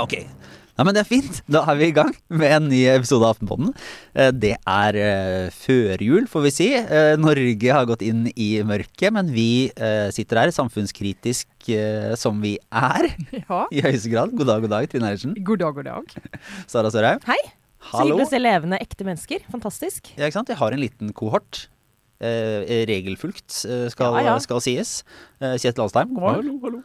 Ok. Ja, men Det er fint. Da er vi i gang med en ny episode av Aftenpodden. Eh, Det er eh, førjul, får vi si. Eh, Norge har gått inn i mørket, men vi sitter her samfunnskritisk som vi er. Ja. I høyeste grad. God dag, god dag, Trine Eilertsen. God dag, god dag. Sara Sørheim. Hei. Så hyggelig å se levende, ekte mennesker. Fantastisk. Ja, ikke sant? Jeg har en liten kohort. Eh, regelfulgt, eh, skal, Ja, ja. skal sies. Eh, Kjetil Alstheim, god morgen. Hallo, hallo.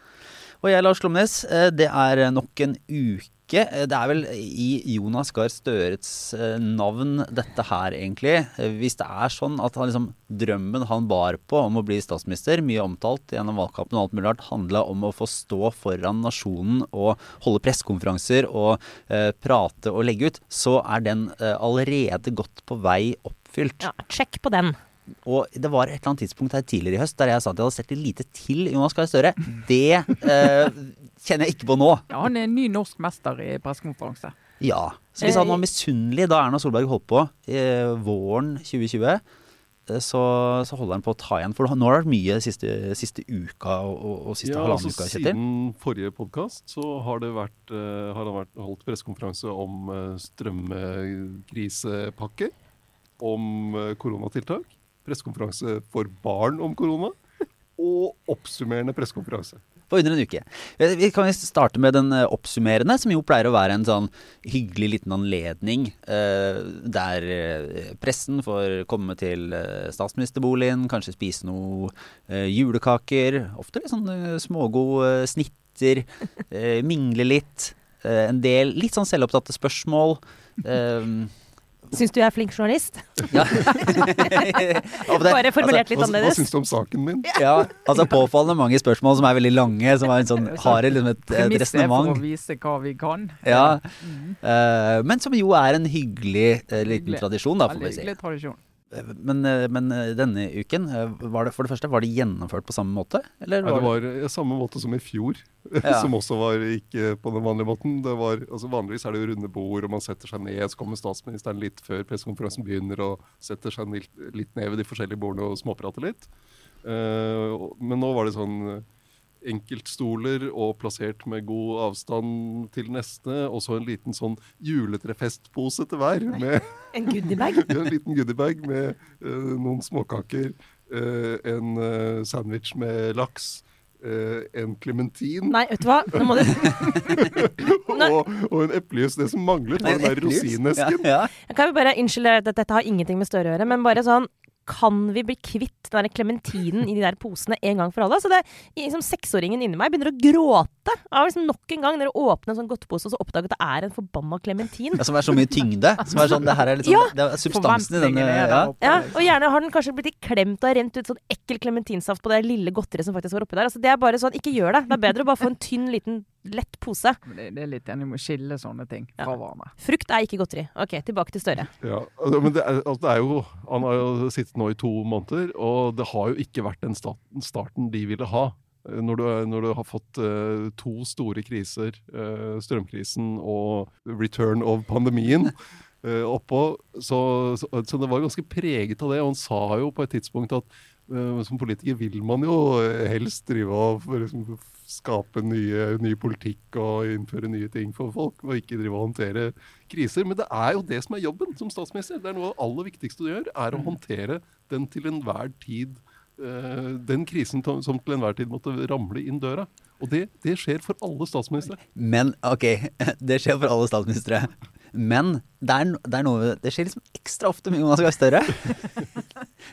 Og jeg, Lars Klomnes. eh, Det er nok en uke. Eh, Det er vel i Jonas Gahr Størets eh, navn dette her, egentlig. Eh, Hvis det er sånn at han liksom, drømmen han bar på om å bli statsminister, mye omtalt gjennom valgkampen og alt mulig rart, handla om å få stå foran nasjonen og holde pressekonferanser og eh, prate og legge ut, så er den eh, allerede godt på vei oppfylt. Ja, Sjekk på den. Og det var et eller annet tidspunkt her tidligere i høst der jeg sa at jeg hadde sett litt lite til Jonas Gahr Støre. Det eh, kjenner jeg ikke på nå. Ja, han er en ny norsk mester i pressekonferanse. Ja. Så hvis han var misunnelig da Erna Solberg holdt på eh, våren 2020, eh, så, så holder han på å ta igjen. For nå har det vært mye siste, siste uka og, og, og siste Ja, halvannen altså uka. Kjetil. Siden forrige podkast så har det vært, eh, har det vært holdt pressekonferanse om uh, strømkrisepakker, om eh, koronatiltak, pressekonferanse for barn om korona, og oppsummerende pressekonferanse. For under en uke. Eh, Vi kan starte med den eh, oppsummerende, som jo pleier å være en sånn hyggelig liten anledning eh, der eh, pressen får komme til statsministerboligen, kanskje spise noe eh, julekaker. Ofte litt sånn eh, smågod snitter. mingle litt. en del litt sånn selvopptatte spørsmål. Eh, Syns du jeg er flink journalist? ja. Bare formulert litt Hva, hva annerledes. syns du om saken min? ja, altså påfallende mange spørsmål som er veldig lange, som er en sånn, har liksom et, et er for å vise hva vi kan. Ja, Mm. Uh, men som jo er en hyggelig uh, liten Hyggelig. tradisjon, da, får vi si. hyggelig tradisjon. Men, eh, men eh, denne uken, eh, var det for det første, var det gjennomført på samme måte? Eller Nei, det var ja, samme måte som i fjor, Ja. som også var ikke på den vanlige måten. Det var, altså Vanligvis er det jo runde bord, og man setter seg ned. Så kommer statsministeren litt før pressekonferansen begynner og setter seg litt, ned ved de forskjellige bordene og småprater litt. Uh, men nå var det sånn enkeltstoler og plassert med god avstand til neste, og så en liten sånn juletrefestpose til hver. med En goodiebag? ja, en liten goodiebag med uh, noen småkaker, Uh, en uh, sandwich med laks, en klementin Nei, vet du hva. Nå må du og, og en eplejus. Det som manglet, var den der rosinesken. Ja, Jeg kan bare Unnskyld, at dette har ingenting med Støre å gjøre, men bare sånn kan vi bli kvitt den der klementinen i de der posene en gang for alle? Så det, liksom, Seksåringen inni meg begynner å gråte av liksom nok en gang dere åpner en sånn godtepose og så oppdager at det er en forbanna klementin. Ja, som er så mye tyngde. Som er sånn, det her er liksom, Ja. det er substansen i denne ja. Ja, og gjerne har den kanskje blitt litt klemt og rent ut sånn ekkel klementinsaft på det lille godteriet som faktisk var oppi der. Altså, det er bare sånn, ikke gjør det. Det er bedre å bare få en tynn, liten, lett pose. Det, det er litt enig med å skille sånne ting fra Ja. hverandre. Frukt er ikke godteri. Ok, tilbake til Støre. Ja, altså, men det er, altså, det er jo, Han har jo sittet nå i to måneder, og det har jo ikke vært den sta- starten de ville ha. Eh, Når du, når du har fått uh, to store kriser, uh, strømkrisen og return of pandemien, eh, oppå, så, så, så det var ganske preget av det. Og han sa jo på et tidspunkt at uh, som politiker vil man jo eh, helst drive og for liksom, skape nye, ny politikk og innføre nye ting for folk, og ikke drive og håndtere kriser. Men det er jo det som er jobben som statsminister. Det er noe av det aller viktigste du gjør, er å håndtere den til enhver tid eh, den krisen som til enhver tid måtte ramle inn døra. Og det, det skjer for alle statsministre. Men ok, det skjer for alle statsministre. Men det er, det er noe Det skjer liksom ekstra ofte med Jonas Gahr Støre.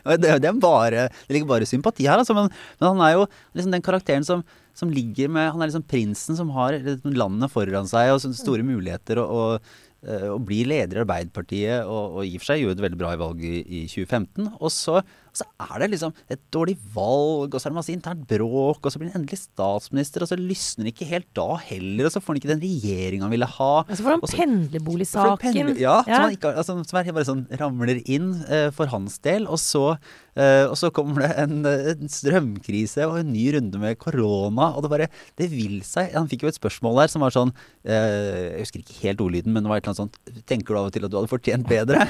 Det, det bare Det ligger bare sympati her, altså. Men, men han er jo liksom den karakteren som, som ligger med Han er liksom prinsen som har landet foran seg og store muligheter og, og, eh, og blir leder i Arbeiderpartiet og, og i og for seg gjorde et veldig bra valg i, i 2015. Og så, og så er det liksom et dårlig valg, og så er det masse internt bråk, og så blir han endelig statsminister, og så lysner han ikke helt da heller, og så får han ikke den regjeringa han ville ha. Og så får han pendlerboligsaken. Ja, Ja. Som, han ikke, altså, som er bare sånn ramler inn eh, for hans del. Og så Eh, og så kommer det en, en strømkrise og en ny runde med korona, og det bare Det vil seg. Han fikk jo et spørsmål der som var sånn uh, Jeg husker ikke helt ordlyden, men det var et eller annet sånt Tenker du av og til at du hadde fortjent bedre?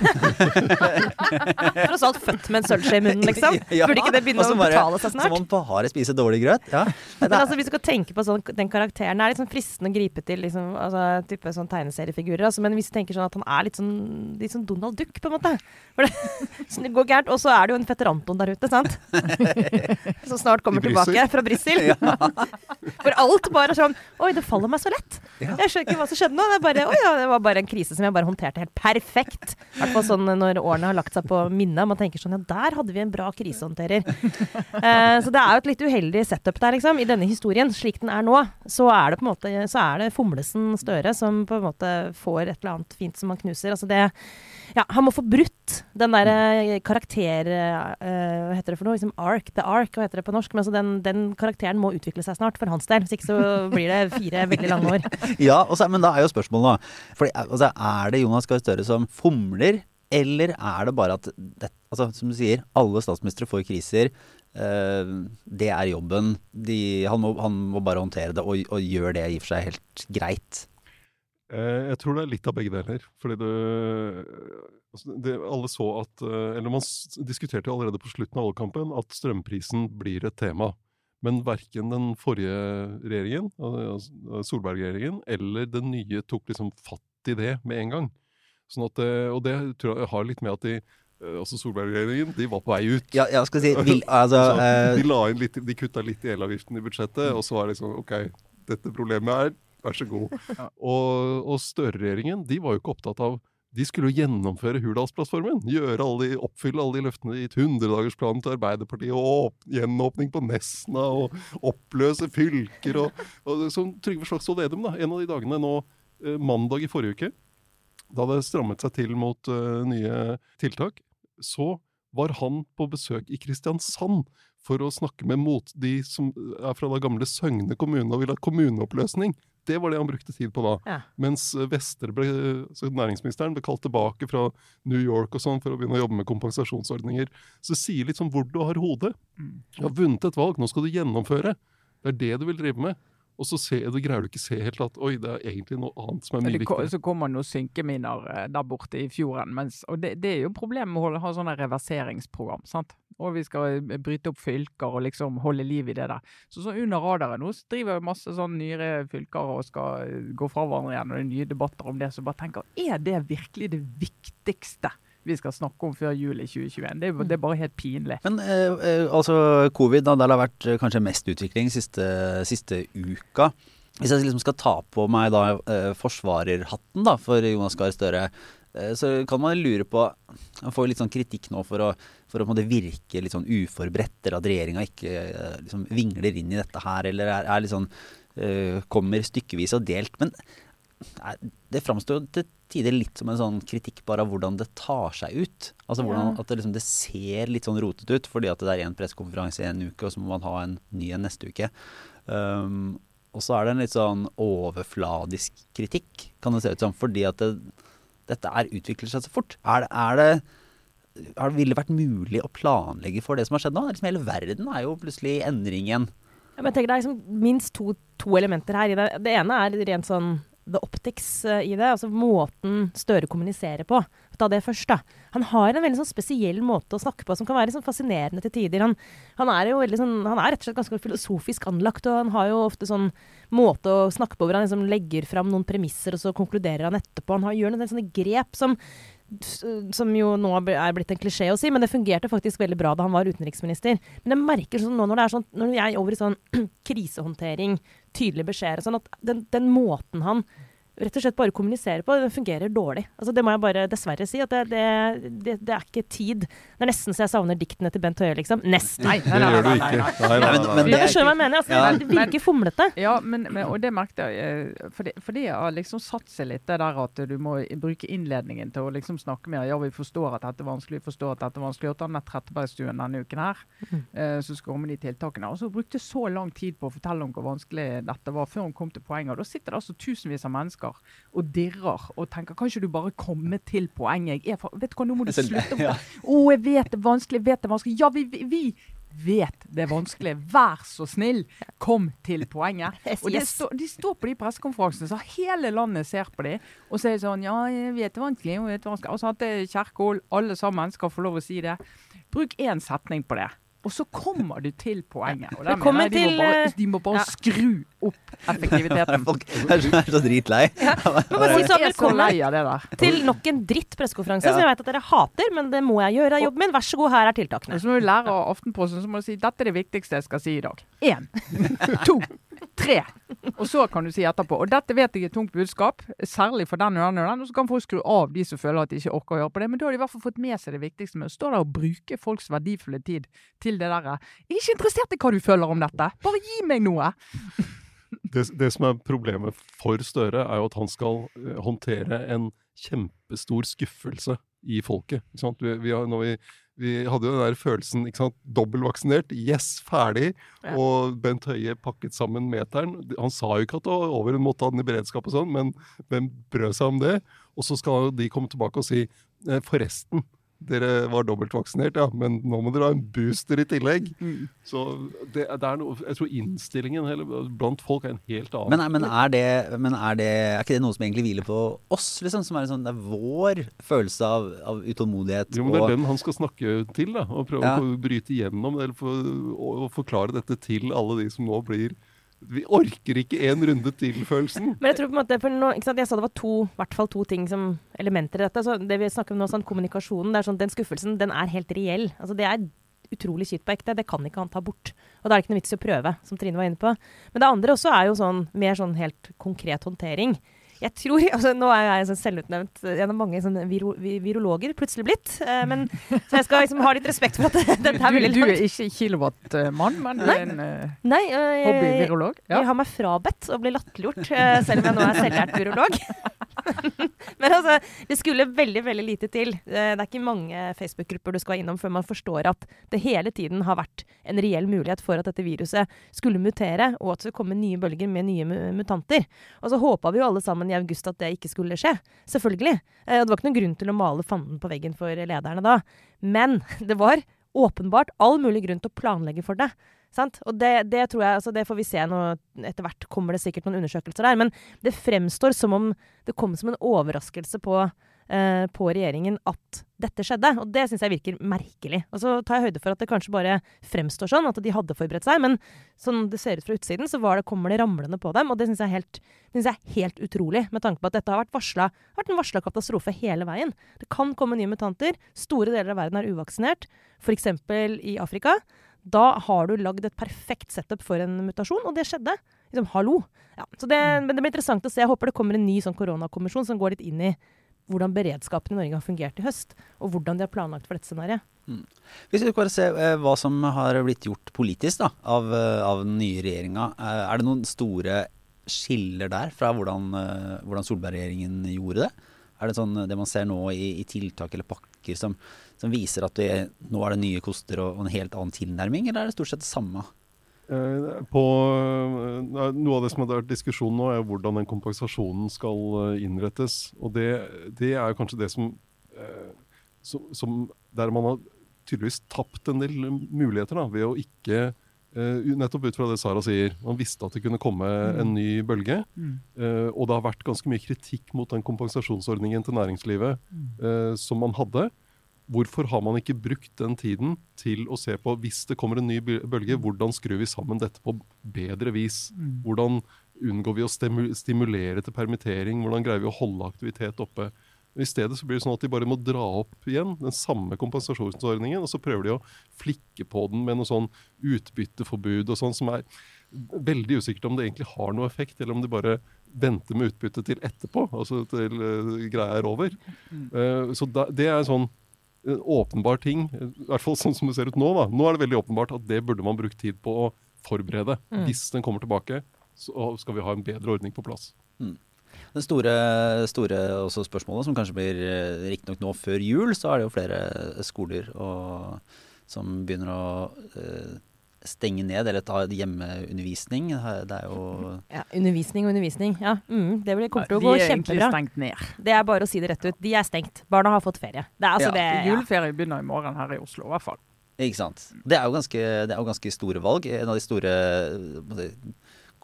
Tross alt født med en sølvskje i munnen, liksom. Ja, Burde ikke det begynne å bare- betale seg snart? Som om bare spiser dårlig grøt? Ja. Men altså, hvis du skal tenke på sånn, den karakteren Det er litt sånn fristende å gripe til liksom, altså, type sånn tegneseriefigurer. Altså, men hvis du tenker sånn at han er litt sånn, litt sånn Donald Duck, på en måte For det, så det går gærent. Og så er det jo en fetter Anton der ute, sant? Som snart kommer tilbake fra Brussel. For alt bare sånn Oi, det faller meg så lett. Ja. Jeg skjønner ikke hva som skjedde nå. Det, bare, oi, ja, det var bare en krise som jeg bare håndterte helt perfekt. I hvert fall sånn når årene har lagt seg på minnet. Man tenker sånn Ja, der hadde vi en bra krisehåndterer. Eh, så det er jo et litt uheldig setup der, liksom. I denne historien, slik den er nå, så er det på en måte Så er det Fomlesen Støre som på en måte får et eller annet fint som man knuser. Altså det Ja, han må få brutt den derre karakter... Uh, hva heter det for noe? Liksom ark, the ark, hva heter det på norsk? Men altså den, den karakteren må utvikle seg snart, for hans del. Hvis ikke så blir det fire veldig lange år. Ja, også, men da er jo spørsmålet, da. Fordi, altså, er det Jonas Gahr Støre som fomler, eller er det bare at det, altså, Som du sier, alle statsministre får kriser. Uh, det er jobben. De, han, må, han må bare håndtere det, og, og gjør det i og for seg helt greit. Eh, Jeg tror det er litt av begge deler. Fordi det, altså det Alle så at eh, Eller man diskuterte jo allerede på slutten av valgkampen at strømprisen blir et tema. Men verken den forrige regjeringen, altså Solberg-regjeringen, eller den nye tok liksom fatt i det med en gang. Sånn at, og det tror jeg har litt med at de eh, altså Solberg-regjeringen de var på vei ut. Ja, jeg skal si vil, altså, eh, de, litt, de kutta litt i elavgiften i budsjettet, og så var det liksom OK, dette problemet er Vær så god. Ja. Og, og Støre-regjeringen de var jo ikke opptatt av De skulle jo gjennomføre Hurdalsplattformen. Oppfylle alle de løftene i 100-dagersplanen til Arbeiderpartiet. Og åp, gjenåpning på Nesna, og oppløse fylker. Og, og som Trygve Slagsvold Vedum, da, en av de dagene nå, eh, mandag i forrige uke, da det strammet seg til mot uh, nye tiltak, så var han på besøk i Kristiansand for å snakke med mot de som er fra da gamle Søgne kommune og vil ha kommuneoppløsning. Det var det han brukte tid på da. Ja. Mens eh, Vestre, ble, så næringsministeren, ble kalt tilbake fra New York og sånn for å begynne å jobbe med kompensasjonsordninger. Så det sier litt sånn hvor du har hodet. Mm. Du har vunnet et valg, nå skal du gjennomføre. Det er det du vil drive med. Og så ser, du greier du ikke se helt at oi, det er egentlig noe annet som er mye viktigere. Så kommer noen synkeminer eh, der borte i fjorden. Mens, og det, det er jo problemet med å ha sånne reverseringsprogram. sant? Og vi skal eh, bryte opp fylker og liksom holde liv i det der. Så, så under radaren nå så driver jo masse sånn nyere fylker og skal eh, gå fra hverandre igjen, og det er nye debatter om det. Så bare tenker er det virkelig det viktigste vi skal snakke om før jul i 2021? Det er, det er bare helt pinlig. Men eh, eh, altså covid, da, der det har vært eh, kanskje mest utvikling siste, siste uka. Hvis jeg liksom skal ta på meg da eh, forsvarerhatten da, for Jonas Gahr Støre, eh, så kan man lure på Han får litt sånn kritikk nå for å, for å virke litt sånn uforberedt, eller at regjeringa ikke liksom vingler inn i dette her, eller er, er litt sånn Kommer stykkevis og delt. Men det framstår til tider litt som en sånn kritikk bare av hvordan det tar seg ut. Altså hvordan, At det, liksom, det ser litt sånn rotete ut fordi at det er én pressekonferanse i en uke, og så må man ha en ny en neste uke. Um, og så er det en litt sånn overfladisk kritikk, kan det se ut som, fordi at det, dette er utvikler seg så fort. Er det, er det har det ville vært mulig å planlegge for det som har skjedd nå? Er Liksom hele verden er jo plutselig i endring igjen. Ja, men jeg tenker Det er liksom minst to, to elementer her. i Det Det ene er rent sånn the optics eh, i det. Altså måten Støre kommuniserer på. Ta det først, da. Han har en veldig sånn spesiell måte å snakke på som kan være sånn fascinerende til tider. Han, han, er jo veldig sånn, han er rett og slett ganske filosofisk anlagt, og han har jo ofte sånn måte å snakke på hvor han liksom legger fram noen premisser, og så konkluderer han etterpå. Han har, gjør noen sånne grep som som jo nå er blitt en klisjé å si, men det fungerte faktisk veldig bra da han var utenriksminister. Men jeg merker sånn nå når det er sånn, når jeg er over i sånn krisehåndtering, tydelige beskjeder og sånn, at den, den måten han rett og slett bare kommunisere på, den fungerer dårlig. Altså, det må jeg bare dessverre si. at det, det, det, det er ikke tid. Det er nesten så jeg savner diktene til Bent Høie, liksom. Nesten. Nei, du ikke. Nei, nei, nei, nei. men Men jeg skjønner hva jeg mener. Altså, Ja. Det virker fomlete. Ja, men, men, og det merket jeg. Fordi jeg det, har liksom satt seg litt, det der at du må bruke innledningen til å liksom snakke mer. Ja, vi forstår at dette er vanskelig, vi forstår at dette er vanskelig. Og ta Nett Trettebergstuen denne uken her, eh, som skal komme med de tiltakene. Og så brukte så lang tid på å fortelle om hvor vanskelig dette var, før hun kom til poenget. Og da sitter det altså tusenvis av mennesker sitter og dirrer og tenker Kan ikke du bare komme til poenget? Jeg er for, vet du hva, nå må du slutte Å, ja. Å, jeg vet det er vanskelig, jeg vet det er vanskelig. Ja, vi, vi, vi vet det er vanskelig. Vær så snill, kom til poenget. Og de, stå, de står på de pressekonferansene, så hele landet ser på dem og sier sånn Ja, jeg vet det er vanskelig, jeg vet det er vanskelig. Altså er Kjerkol, alle sammen skal få lov å si det. Bruk én setning på det. Og så kommer du til poenget. Og der mener jeg de, til, må bare, eh, de må bare ja. skru opp effektiviteten. Folk er så, er så dritlei. Ja. si sånn, så velkommen av til nok en dritt pressekonferanse Ja. som jeg vet at dere hater, men det må jeg gjøre. Det er jobben min. Vær så god, her er tiltakene. Og så må du lære av Aftenposten, så må du si dette er det viktigste jeg skal si i dag. Én, to, tre. Og så kan du si etterpå. Og dette vet jeg er et tungt budskap, særlig for den og den og den. Og så kan folk skru av de som føler at de ikke orker å høre på det. Men da har de i hvert fall fått med seg det viktigste med å stå der og bruke folks verdifulle tid til det derre. Jeg er ikke interessert i hva du føler om dette. Bare gi meg noe. Det, det som er problemet for Støre, er jo at han skal eh, håndtere en kjempestor skuffelse i folket. Vi, vi, har, når vi, vi hadde jo den der følelsen ikke sant? Dobbeltvaksinert, yes, ferdig. Ja. Og Bent Høie pakket sammen meteren. Han sa jo ikke at det var over, hun måtte ha den i beredskap og sånn, men hvem brød seg om det? Og så skal de komme tilbake og si forresten, dere var dobbeltvaksinert, ja, men nå må dere ha en booster i tillegg. Så det, det er noe, jeg tror innstillingen hele, blant folk er en helt annen. Men, men, er det, men er, det, er ikke det noe som egentlig hviler på oss, liksom? Som er, sånn, det er vår følelse av, av utålmodighet. jo, men Det og- er den han skal snakke til, da, og prøve Ja. å bryte igjennom eller for, og, og forklare dette til alle de som nå blir Vi orker ikke en runde til-følelsen. Men jeg tror på en måte, for nå, ikke sant, jeg sa det var to, i hvert fall to ting som elementer i dette. Så det vi snakker om nå, sånn kommunikasjonen, det er sånn, den skuffelsen, den er helt reell. Altså det er utrolig kjipt på ekte. Det kan ikke han ta bort. Og da er det ikke noe vits i å prøve, som Trine var inne på. Men det andre også er jo sånn mer sånn helt konkret håndtering. Jeg tror, altså Nå er jeg sånn selvutnevnt gjennom mange sånn viro, virologer plutselig blitt. Eh, men, så jeg skal liksom ha litt respekt for at dette er veldig langt. du er ikke kilowattmann, men Nei. en uh, Nei, øh, jeg, Ja. jeg har meg frabedt å bli latterliggjort, eh, selv om jeg nå er selvlært virolog. Men altså, det skulle veldig veldig lite til. Det er ikke mange Facebook-grupper du skal innom før man forstår at det hele tiden har vært en reell mulighet for at dette viruset skulle mutere, og at det skulle komme nye bølger med nye mutanter. Og så håpa vi jo alle sammen i august at det ikke skulle skje. Selvfølgelig. Eh, Og det var ikke noen grunn til å male fanden på veggen for lederne da. Men det var åpenbart all mulig grunn til å planlegge for det. Og det, det tror jeg, altså det får vi se nå etter hvert, kommer det sikkert noen undersøkelser der. Men det fremstår som om det kom som en overraskelse på, eh, på regjeringen at dette skjedde. Og det syns jeg virker merkelig. Og så tar jeg høyde for at det kanskje bare fremstår sånn, at de hadde forberedt seg. Men sånn det ser ut fra utsiden, så det, kommer det ramlende på dem. Og det syns jeg, synes jeg er helt utrolig, med tanke på at dette har vært, varslet, vært en varsla katastrofe hele veien. Det kan komme nye mutanter. Store deler av verden er uvaksinert, f.eks. i Afrika. Da har du lagd et perfekt setup for en mutasjon, og det skjedde. Liksom, hallo. Ja, så det, men det blir interessant å se. Jeg håper det kommer en ny sånn koronakommisjon som går litt inn i hvordan beredskapen i Norge har fungert i høst, og hvordan de har planlagt for dette scenarioet. Hvis vi bare ser eh, hva som har blitt gjort politisk da, av, eh, av den nye regjeringa, eh, er det noen store skiller der fra hvordan, eh, hvordan Solberg-regjeringen gjorde det? Er det sånn det man ser nå i, i tiltak eller pakker som, som viser at det, nå er det nye koster og, og en helt annen tilnærming, eller er det stort sett det samme? Eh, På, eh, noe av det som har vært diskusjon nå, er hvordan den kompensasjonen skal eh, innrettes. Og det, det er kanskje det som, som, som Der man har tydeligvis tapt en del muligheter da, ved å ikke Nettopp ut fra det Sara sier. Man visste at det kunne komme en ny bølge. Mm. Og det har vært ganske mye kritikk mot den kompensasjonsordningen til næringslivet eh, som man hadde. Hvorfor har man ikke brukt den tiden til å se på, hvis det kommer en ny bølge, hvordan skrur vi sammen dette på bedre vis? Hvordan unngår vi å stimulere til permittering? Hvordan greier vi å holde aktivitet oppe? I stedet så blir det sånn at de bare må dra opp igjen den samme kompensasjonsordningen, og så prøver de å flikke på den med noe sånn utbytteforbud og sånn, som er veldig usikkert om det egentlig har noe effekt, eller om de bare venter med utbytte til etterpå, altså til uh, greia er over. Uh, så da, det er sånn åpenbar ting, i hvert fall sånn som det ser ut nå. da. Nå er det veldig åpenbart at det burde man brukt tid på å forberede. Mm. Hvis den kommer tilbake, så skal vi ha en bedre ordning på plass. Det store, store også spørsmålet, som kanskje blir eh, riktignok nå før jul, så er det jo flere skoler og, som begynner å eh, stenge ned eller ta hjemmeundervisning. Det er jo Ja, undervisning og undervisning. Ja, mm, det blir, kommer til å gå kjempebra. de er egentlig stengt ned. Det er bare å si det rett ut. De er stengt. Barna har fått ferie. Det er altså Ja. det ja. Juleferie begynner i morgen her i Oslo, i hvert fall. Ikke sant. Det er jo ganske, det er jo ganske store valg. En av de store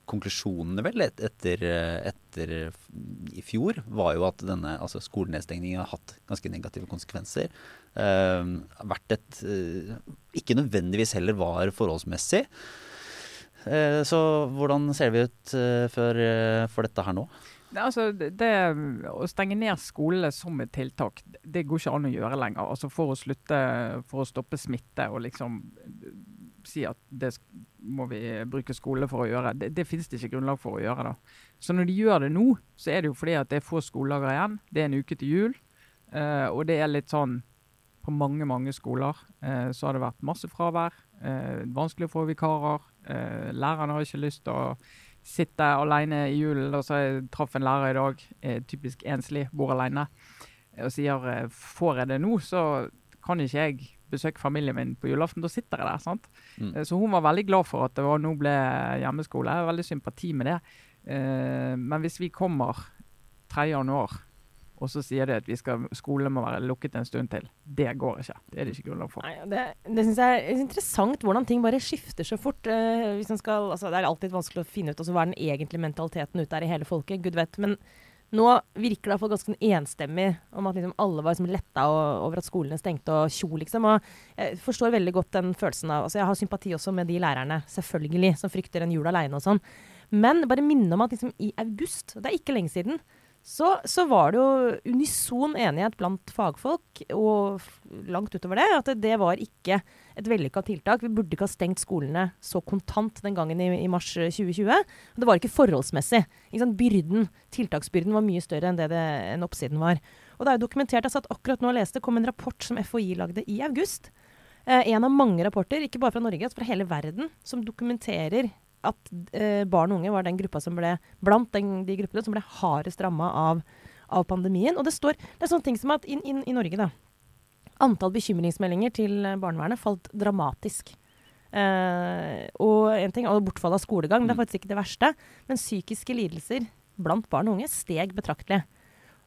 konklusjonene vel et- etter, etter i fjor var jo at denne altså skolenedstengningen har hatt ganske negative konsekvenser. Eh, vært et eh, Ikke nødvendigvis heller var forholdsmessig. Eh, så hvordan ser vi ut eh, for, eh, for dette her nå? Det, altså, det, å stenge ned skolene som et tiltak, det- går ikke an å gjøre lenger. Altså For å slutte, for å stoppe smitte og liksom si at det må vi bruke skole for å gjøre. Det, det finnes det ikke grunnlag for å gjøre. da. Så når de gjør det nå, så er det jo fordi at det er få skoledager igjen. Det er en uke til jul. eh, og det er litt sånn På mange mange skoler eh, så har det vært masse fravær. eh, vanskelig å få vikarer. eh, lærerne har ikke lyst til å sitte alene i julen. Og så jeg traff en lærer i dag, eh, typisk enslig, bor alene, eh, og sier får jeg det nå, så kan ikke jeg besøke familien min på julaften. Da sitter jeg der. sant? Mm. Eh, Så hun var veldig glad for at det var, nå ble hjemmeskole. Jeg har veldig sympati med det. Eh, men hvis vi kommer 3. januar, og så sier de at vi skal, skolen må være lukket en stund til, det går ikke. Det er det ikke grunnlag for. Nei, det det syns jeg er interessant hvordan ting bare skifter så fort. eh, hvis skal, altså, det er alltid vanskelig å finne ut altså, hva er den egentlige mentaliteten ute der i hele folket. Gud vet. Men nå virker det i hvert fall ganske enstemmig om at liksom alle var liksom letta over at skolene stengte og tjo, liksom. Og jeg forstår veldig godt den følelsen av altså, Jeg har sympati også med de lærerne, selvfølgelig, som frykter en jul aleine og sånn. Men bare minne om at liksom, i august, det er ikke lenge siden, så, så var det jo unison enighet blant fagfolk, og langt utover det, at det, var ikke et vellykka tiltak. Vi burde ikke ha stengt skolene så kontant den gangen i, i mars eh, 2020. Og det var ikke forholdsmessig. Ikke? Byrden, tiltaksbyrden var mye større enn det, det enn oppsiden var. Og det er jo dokumentert, altså at akkurat nå jeg leste, kom en rapport som FHI lagde i august. Eh, en av mange rapporter, ikke bare fra Norge, men fra hele verden, som dokumenterer at eh, barn og unge var den gruppa som ble blant den, de gruppene som ble hardest ramma av, av pandemien. Og det står det er sånne ting som at i, i, i Norge, da. Antall bekymringsmeldinger til barnevernet falt dramatisk. Eh, og en ting, og bortfall av skolegang, det er faktisk ikke det verste. Men psykiske lidelser blant barn og unge steg betraktelig.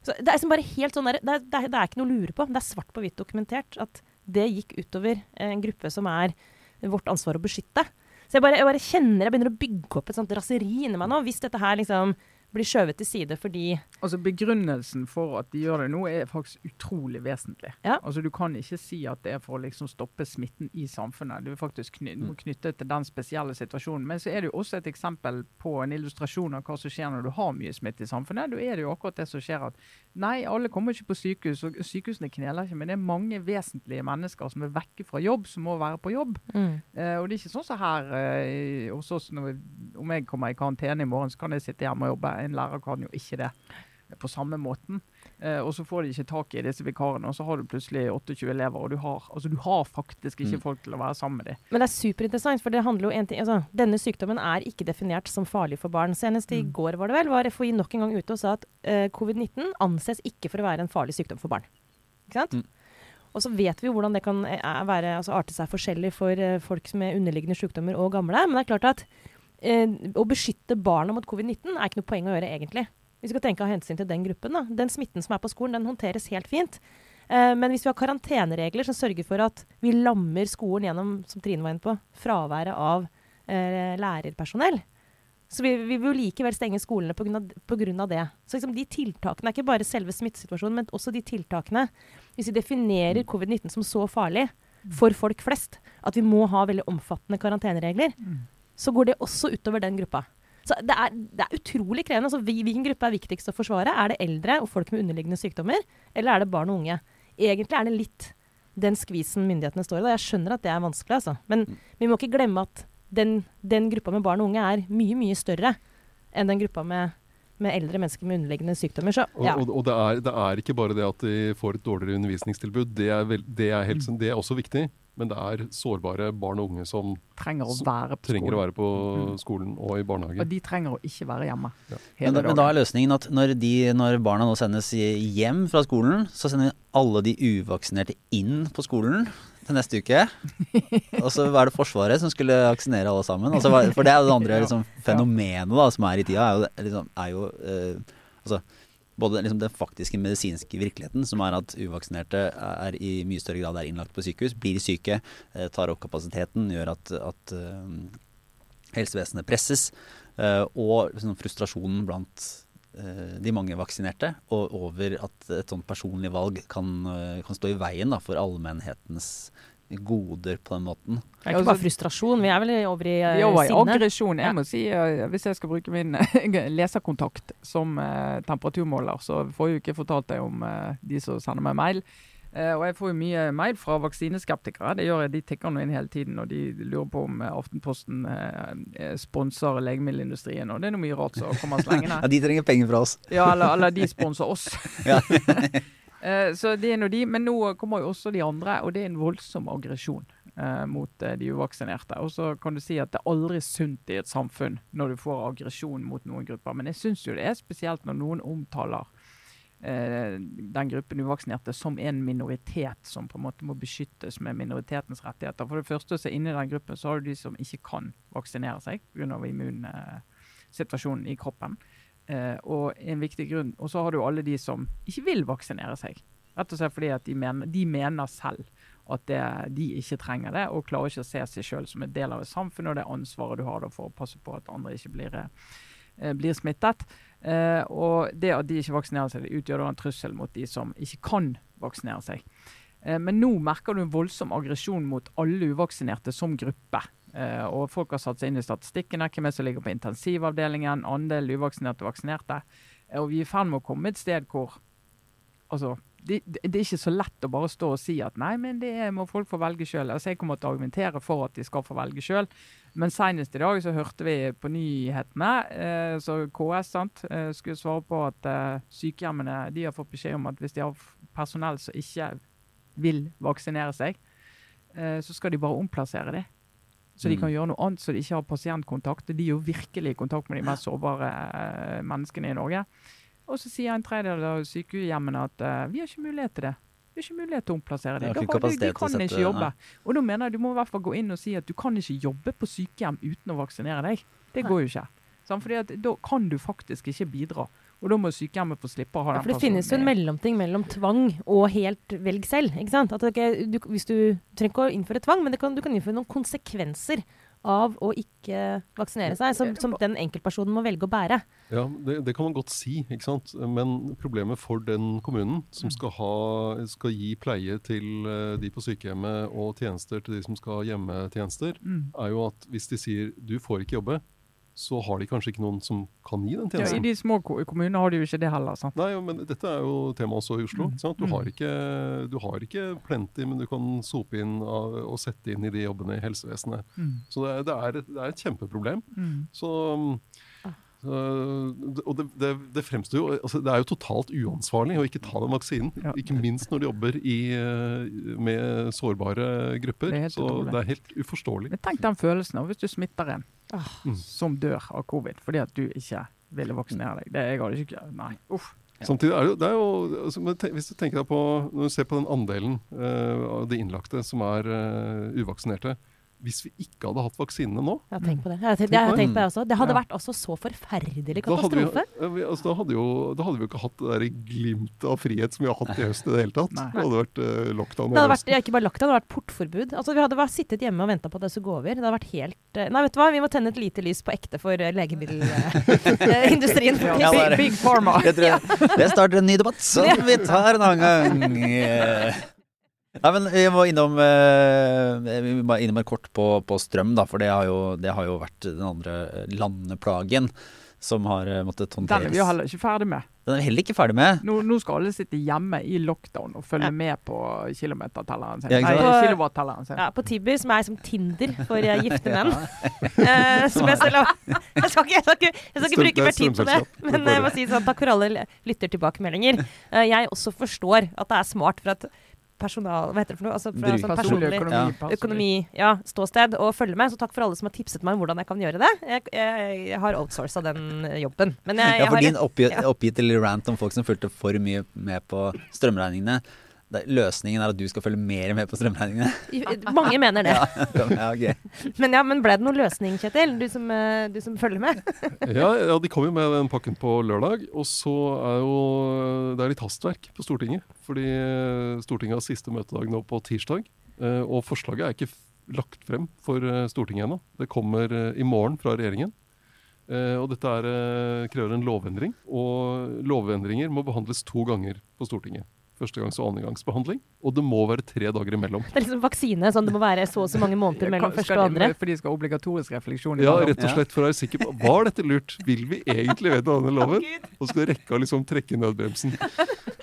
Så det er bare helt sånn der, det, er, det, er, det er ikke noe å lure på. Det er svart på hvitt dokumentert at det gikk utover en gruppe som er vårt ansvar å beskytte. Så jeg bare, jeg bare kjenner jeg begynner å bygge opp et sånt raseri inni meg nå. Hvis dette her liksom blir skjøvet til side fordi Altså Begrunnelsen for at de gjør det nå, er faktisk utrolig vesentlig. Ja. Altså Du kan ikke si at det er for å liksom stoppe smitten i samfunnet. Du er faktisk kny Mm. knyttet knytte til den spesielle situasjonen. Men så er det jo også et eksempel på en illustrasjon av hva som skjer når du har mye smitte i samfunnet. Da er det jo akkurat det som skjer at nei, alle kommer ikke på sykehus, og sykehusene kneler ikke. Men det er mange vesentlige mennesker som er vekke fra jobb, som må være på jobb. Eh, og det er ikke sånn som her eh, hos oss, når vi, om jeg kommer i karantene i morgen, så kan jeg sitte hjemme og jobbe. En lærer kan jo ikke det på samme måten. Eh, og så får de ikke tak i disse vikarene, og så har du plutselig 28 elever, og du har, altså, du har faktisk ikke Mm. folk til å være sammen med dem. Men det er superinteressant, for det handler jo en ting altså, Denne sykdommen er ikke definert som farlig for barn. Senest i Mm. går var det vel, var FHI nok en gang ute og sa at eh, covid-19 anses ikke for å være en farlig sykdom for barn. Ikke sant? Mm. Og så vet vi hvordan det kan eh, være, altså, arte seg forskjellig for eh, folk med underliggende sykdommer og gamle. Men det er klart at å beskytte barna mot covid-19 er ikke noe poeng å gjøre, egentlig. Vi skal tenke av hensyn til den gruppen. Da. Den smitten som er på skolen, den håndteres helt fint. Eh, men hvis vi har karanteneregler som sørger for at vi lammer skolen gjennom, som Trine var inne på, fraværet av eh, lærerpersonell, så vi, vi vil jo likevel stenge skolene pga. det. Så liksom de tiltakene er ikke bare selve smittesituasjonen, men også de tiltakene Hvis vi definerer covid-19 som så farlig for folk flest at vi må ha veldig omfattende karanteneregler, så går det også utover den gruppa. Så det er, det er utrolig krevende. Altså, hvilken gruppe er viktigst å forsvare? Er det eldre og folk med underliggende sykdommer, eller er det barn og unge? Egentlig er det litt den skvisen myndighetene står i. Da. Jeg skjønner at det er vanskelig, altså. Men vi må ikke glemme at den, den gruppa med barn og unge er mye, mye større enn den gruppa med, med eldre mennesker med underliggende sykdommer. Så Og, ja. og, og det, er, det er ikke bare det at de får et dårligere undervisningstilbud. Det er, vel, det er, helt, det er også viktig. Men det er sårbare barn og unge som Trenger å være på skolen. å være på Mm. skolen og i barnehage. Og de trenger å ikke være hjemme. Ja. hele Men, da- men da er løsningen at når, de, når barna nå sendes hjem fra skolen, så sender vi alle de uvaksinerte inn på skolen. til neste uke. Og så er det Forsvaret som skulle vaksinere alle sammen. Altså, for det er det andre liksom, fenomenet da, som er i tida, er jo, liksom, er jo eh, altså, både liksom, den faktiske medisinske virkeligheten, som er at uvaksinerte er i mye større grad er innlagt på sykehus, blir syke, eh, tar opp kapasiteten, gjør at, at eh, helsevesenet presses, eh, og liksom, frustrasjonen blant de mange vaksinerte og over at et sånt personlig valg kan, kan stå i veien da, for allmennhetens goder på den måten. Det er ikke bare frustrasjon, vi er vel over i uh, i sinne. aggresjon. Jeg må si, uh, Hvis jeg skal bruke min eh, leserkontakt som uh, temperaturmåler, så får jeg jo ikke fortalt deg om de som sender meg mail. Eh, og jeg får jo mye mail fra vaksineskeptikere. Det gjør jeg, De tikker nå inn hele tiden og de lurer på om Aftenposten sponser legemiddelindustrien. Og det er noe mye rart som kommer slengende. Ja, de trenger penger fra oss. Ja, eller, eller de sponser oss. Eh, så det er nå de, Men nå kommer jo også de andre, og det er en voldsom aggresjon eh, mot eh, de uvaksinerte. Og så kan du si at det er aldri sunt i et samfunn når du får aggresjon mot noen grupper. Men jeg syns jo det er spesielt når noen omtaler den gruppen uvaksinerte som en minoritet som på en måte må beskyttes med minoritetens rettigheter. For det første så inni den gruppen så har du de som ikke kan vaksinere seg pga. immunsituasjonen i kroppen. Eh, og en viktig grunn, og så har du alle de som ikke vil vaksinere seg. Rett og slett fordi at de mener, de mener selv at det, de ikke trenger det, og klarer ikke å se seg selv som en del av et samfunn og det ansvaret du har for å passe på at andre ikke blir, eh, blir smittet. Eh, og det at de ikke vaksinerer seg, utgjør en trussel mot de som ikke kan vaksinere seg. Men nå merker du en voldsom aggresjon mot alle uvaksinerte som gruppe. Eh, og folk har satt seg inn i statistikkene, hvem er som ligger på intensivavdelingen, andel uvaksinerte og vaksinerte. Og vi er i ferd med å komme et sted hvor altså, det, det er ikke så lett å bare stå og si at nei, men det må folk få velge sjøl. Altså, jeg kommer til å argumentere for at de skal få velge sjøl. Men senest i dag så hørte vi på nyhetene eh, så KS sant, eh, skulle svare på at eh, sykehjemmene de har fått beskjed om at hvis de har personell som ikke vil vaksinere seg, eh, så skal de bare omplassere dem. Så de Mm. kan gjøre noe annet, så de ikke har pasientkontakt. De er jo virkelig i kontakt med de mest sårbare eh, menneskene i Norge. Og så sier en tredjedel av sykehjemmene at uh, vi har ikke mulighet til det. Vi har ikke mulighet til å omplassere det dem. Da de, De kan ikke jobbe. Og da mener jeg du må i hvert fall gå inn og si at du kan ikke jobbe på sykehjem uten å vaksinere deg. Det går jo ikke. Sant? Fordi at da kan du faktisk ikke bidra. Og da må sykehjemmet få slippe å ha Ja, den for det finnes jo en mellomting mellom tvang og helt velg selv. ikke sant? At ikke, du, hvis du trenger ikke å innføre tvang, men det kan, du kan innføre noen konsekvenser av å ikke vaksinere seg, som, som den enkeltpersonen må velge å bære. Ja, det, det kan man godt si, ikke sant. Men problemet for den kommunen som Mm. skal, ha, skal gi pleie til eh, de på sykehjemmet og tjenester til de som skal ha hjemmetjenester, Mm. er jo at hvis de sier du får ikke jobbe, så har de kanskje ikke noen som kan gi den Ja, I de små kommunene har de jo ikke det heller. sant? Nei, men dette er jo tema også i Oslo. Mm. Sant? Du, Mm. har ikke, du har ikke plenty, men du kan sope inn av, og sette inn i de jobbene i helsevesenet. Mm. Så det er, det er, et, det er et kjempeproblem. Mm. Så, um, så Og det, det, det fremstår jo altså Det er jo totalt uansvarlig å ikke ta den vaksinen. Ja. Ikke minst når de jobber i, med sårbare grupper. Det er så utrolig. det er helt uforståelig. Men tenk den følelsen av hvis du smitter en Ah. Mm. som dør av covid fordi at du ikke ville vaksinere deg. Det jeg hadde ikke Nei. Uff. Samtidig er det det er jo altså, Hvis du tenker deg på Når du ser på den andelen uh, av de innlagte som er uh, uvaksinerte Hvis vi ikke hadde hatt vaksinene nå Ja, tenk på det. Jeg har tenkt, jeg har tenkt på det også. Det hadde Ja. vært også så forferdelig da hadde, vi, katastrofe. altså, da, hadde jo, da hadde vi jo ikke hatt det der glimtet av frihet som vi har hatt i høst i det hele tatt. Nei. Det hadde vært uh, lockdown. Det hadde vært, ja, ikke bare lockdown, det hadde vært portforbud. Altså, vi hadde bare sittet hjemme og venta på at det skulle gå over. Det hadde vært helt uh, Nei, vet du hva, vi må tenne et lite lys på ekte for eh, legemiddelindustrien. Uh, Ja, big, big pharma. Det starter en ny debatt som vi tar en annen gang. Nei, men vi må innom eh, Vi må innom et kort på, på strøm, da, for det har, jo, det har jo vært den andre landeplagen som har eh, måttet Den er vi jo heller ikke ferdig med. Den er vi heller ikke ferdig med. Nå, nå skal alle sitte hjemme i lockdown og følge Ja. med på kilometertelleren sin. Ja, Nei, kilowattelleren sin. Ja, på Tiber, som er som Tinder for eh, gifte menn. Eh, som jeg selv har Jeg skal ikke, jeg skal ikke, jeg skal ikke bruke er mer tid på det. Men jeg må si sånn, takk for alle lyttertilbakemeldinger. Uh, jeg også forstår at det er smart for at personal Hva heter det for noe? Altså, fra sånn Personlig økonomi. Ja. økonomi, ja, ståsted, og følge med. Så takk for alle som har tipset meg om hvordan jeg kan gjøre det. Jeg, jeg, jeg har outsourca den jobben. Men jeg, Ja, for har din oppgitt, ja. lille rant om folk som fulgte for mye med på strømregningene, løsningen er at du skal følge mer med på strømregningene. Mange mener det. ja, ok. Men, ja, men ble det noen løsning, Kjetil? Du som, eh, du som følger med? Ja, ja, de kom jo med den pakken på lørdag. Og så er jo det er litt hastverk på Stortinget. Fordi eh, Stortinget har siste møtedag nå på tirsdag. eh, Og forslaget er ikke lagt frem for eh, Stortinget ennå. Det kommer eh, i morgen fra regjeringen. Eh, Og dette er, eh, krever en lovendring. Og lovendringer må behandles to ganger på Stortinget. Førstegangs- og andregangsbehandling. Og det må være tre dager imellom. Det er liksom vaksine, sånn det må være så og så mange måneder mellom første og andre. For de skal ha obligatorisk refleksjon Ja, rett og slett for å være sikker på Var dette lurt? Vil vi egentlig vedta denne loven? Og skal rekke å liksom trekke i nødbremsen.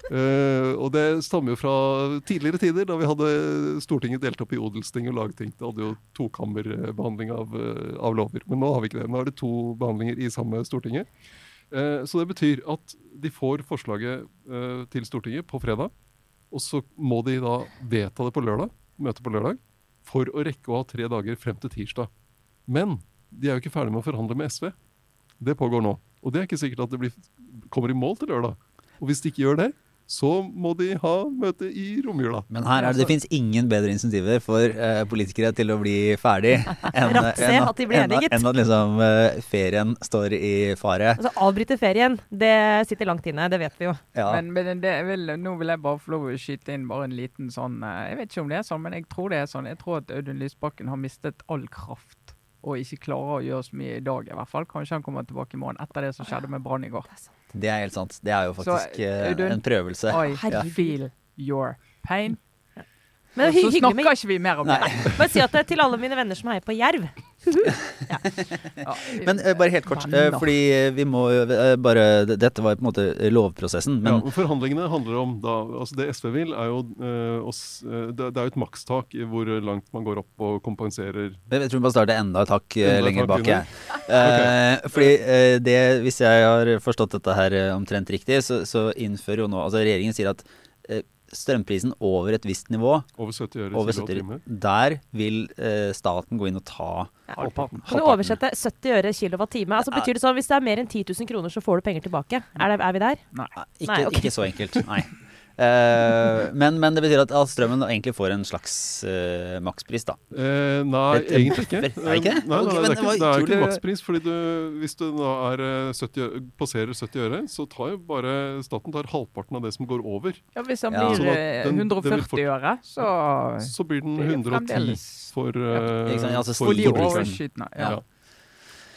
Uh, og det stammer jo fra tidligere tider, da vi hadde Stortinget delt opp i odelsting og lagting. Da hadde jo tokammerbehandling av, eh, av lover. Men nå har vi ikke det. Nå er det to behandlinger i samme Stortinget. Eh, så det betyr at de får forslaget eh, til Stortinget på fredag. Og så må de da vedta det på lørdag, møte på lørdag, for å rekke å ha tre dager frem til tirsdag. Men de er jo ikke ferdig med å forhandle med SV. Det pågår nå. Og det er ikke sikkert at det blir, kommer i mål til lørdag. Og hvis de ikke gjør det, så må de ha møte i romjula. Men her er det, det finnes ingen bedre insentiver for eh, politikere til å bli ferdig enn enn at enn enn at liksom eh, ferien står i fare. Altså avbryte ferien, det sitter langt inne, det vet vi jo. Ja. Men, men det vil, nå vil jeg bare få lov å skyte inn bare en liten sånn eh, Jeg vet ikke om det er sånn, men jeg tror det er sånn. Jeg tror at Audun Lysbakken har mistet all kraft og ikke klarer å gjøre så mye i dag, i hvert fall. Kanskje han kommer tilbake i morgen etter det som skjedde med Brann i går. Det er helt sant. Det er jo faktisk så, uh, en prøvelse. I ja. feel your pain. Men så hyggelig med snakker ikke vi mer om det. Bare si at det er til alle mine venner som heier på Jerv. Ja, Men uh, bare helt kort, uh, fordi vi må eh, bare Dette var på en måte lovprosessen, men ja, forhandlingene handler om da, altså Det SV vil, er jo eh, å s- eh, det, det er jo et makstak i hvor langt man går opp og kompenserer jeg tror vi bare starter enda et hakk eh, lenger bak. jeg. okay. fordi eh, det, hvis jeg har forstått dette her eh, omtrent riktig, så, så innfører jo nå Altså regjeringen sier at eh, strømprisen over et visst nivå, over 70 øre over 70 øre, der vil eh, staten gå inn og ta Halvparten. Kan du oversette 70 øre kilowatt-time? Altså, betyr det sånn hvis det er mer enn 10 000 kroner, så får du penger tilbake? Er, det, er vi der? Nei, Ikke, Nei, okay. ikke så enkelt, nei. Eh, men, men det betyr at, at strømmen egentlig får en slags uh, makspris, da. Uh, nei, Et- egentlig ikke. Er det ikke det? Nei, Ok, nei, det, er ikke, det er ikke makspris. fordi du, Hvis du da er eh, 70, passerer 70 øre, så tar jo bare staten tar halvparten av det som går over. Ja, hvis den Ja. blir Sånn den- den vil 140 øre, så Så blir den Det er 110 for, for, Ja, ikke sant, altså for For de forbrukeren. forbrukeren. overskytende. Ja. Ja.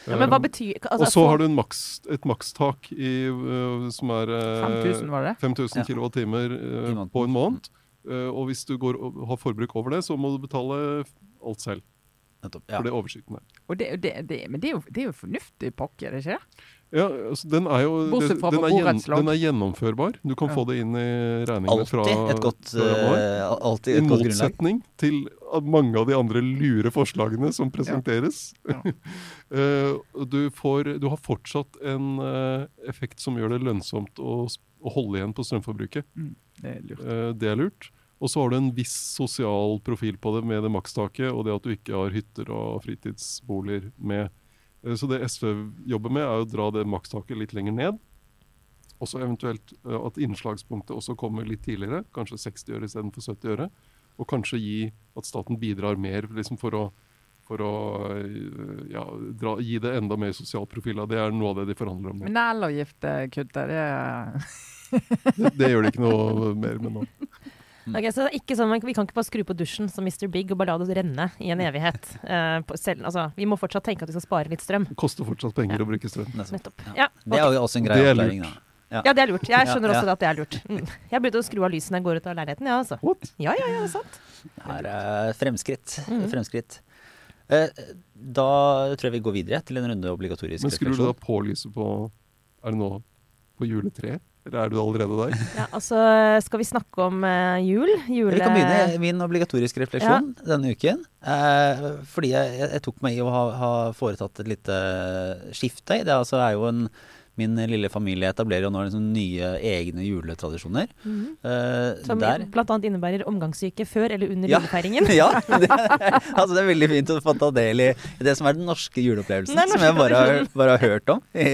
Ja, men hva betyr altså, Og så har du en maks, et makstak i, uh, som er uh, 5000, var det? 5000 Ja. kilowattimer I øh, måneden. på en måned. Øh, og hvis du går, har forbruk over det, så må du betale alt selv. Nettopp. Ja. For det er oversikten der det, det, det, men det er jo, det er jo fornuftig pakke, er det ikke det? Ja, altså, den er jo det, den, er gjen, den er gjennomførbar. Du kan Ja. få det inn i regningene fra, et godt, uh, alltid et I godt grunnlag. motsetning til mange av de andre lure forslagene som presenteres. Ja. Eh, du, får, du har fortsatt en eh, effekt som gjør det lønnsomt å, å holde igjen på strømforbruket. Mm, det er lurt. Det er lurt. Og så har du en viss sosial profil på det med det makstaket, og det at du ikke har hytter og fritidsboliger med. Eh, så det SV jobber med, er å dra det makstaket litt lenger ned. Og så eventuelt eh, at innslagspunktet også kommer litt tidligere, kanskje 60 øre istedenfor 70 øre. Og kanskje gi at staten bidrar mer liksom for å, for å eh, ja, dra, gi det enda mer sosial profil. Det er noe av det de forhandler om. Men elavgiftkuttet, det Det, det gjør de ikke noe mer med nå. Ok, så det er ikke sånn, Vi kan ikke bare skru på dusjen som Mr. Big og bare la det renne i en evighet. Uh, på selv, altså, vi må fortsatt tenke at vi skal spare litt strøm. Det koster fortsatt penger å bruke strøm. Nettopp. Ja. Okay. Det er jo også en grei Det er opplæring, da. ja, det er lurt. Jeg skjønner Ja, ja. også at det er lurt. Mm. Jeg begynte å skru av lyset når jeg går ut av leiligheten, ja, altså. What? Ja, ja, ja, det er sant. Det er fremskritt. Mm. fremskritt. Eh, da tror jeg vi går videre til en runde obligatorisk Men skrur du da på lyset på Er det nå på juletre? Eller er du allerede der? Ja, altså, skal vi snakke om uh, jul? Jule... Vi kan begynne min obligatoriske refleksjon denne uken. Eh, fordi jeg, jeg, jeg tok meg i å ha, ha foretatt et lite skifte. Det altså er jo en min lille familie etablerer jo nå liksom nye egne juletradisjoner. Mm -hmm. uh, Som der blant annet innebærer omgangssyke før eller under Ja. julefeiringen. ja, det altså det er veldig fint å få ta del i det som er den norske juleopplevelsen. Den norske som jeg bare har, bare har hørt om i,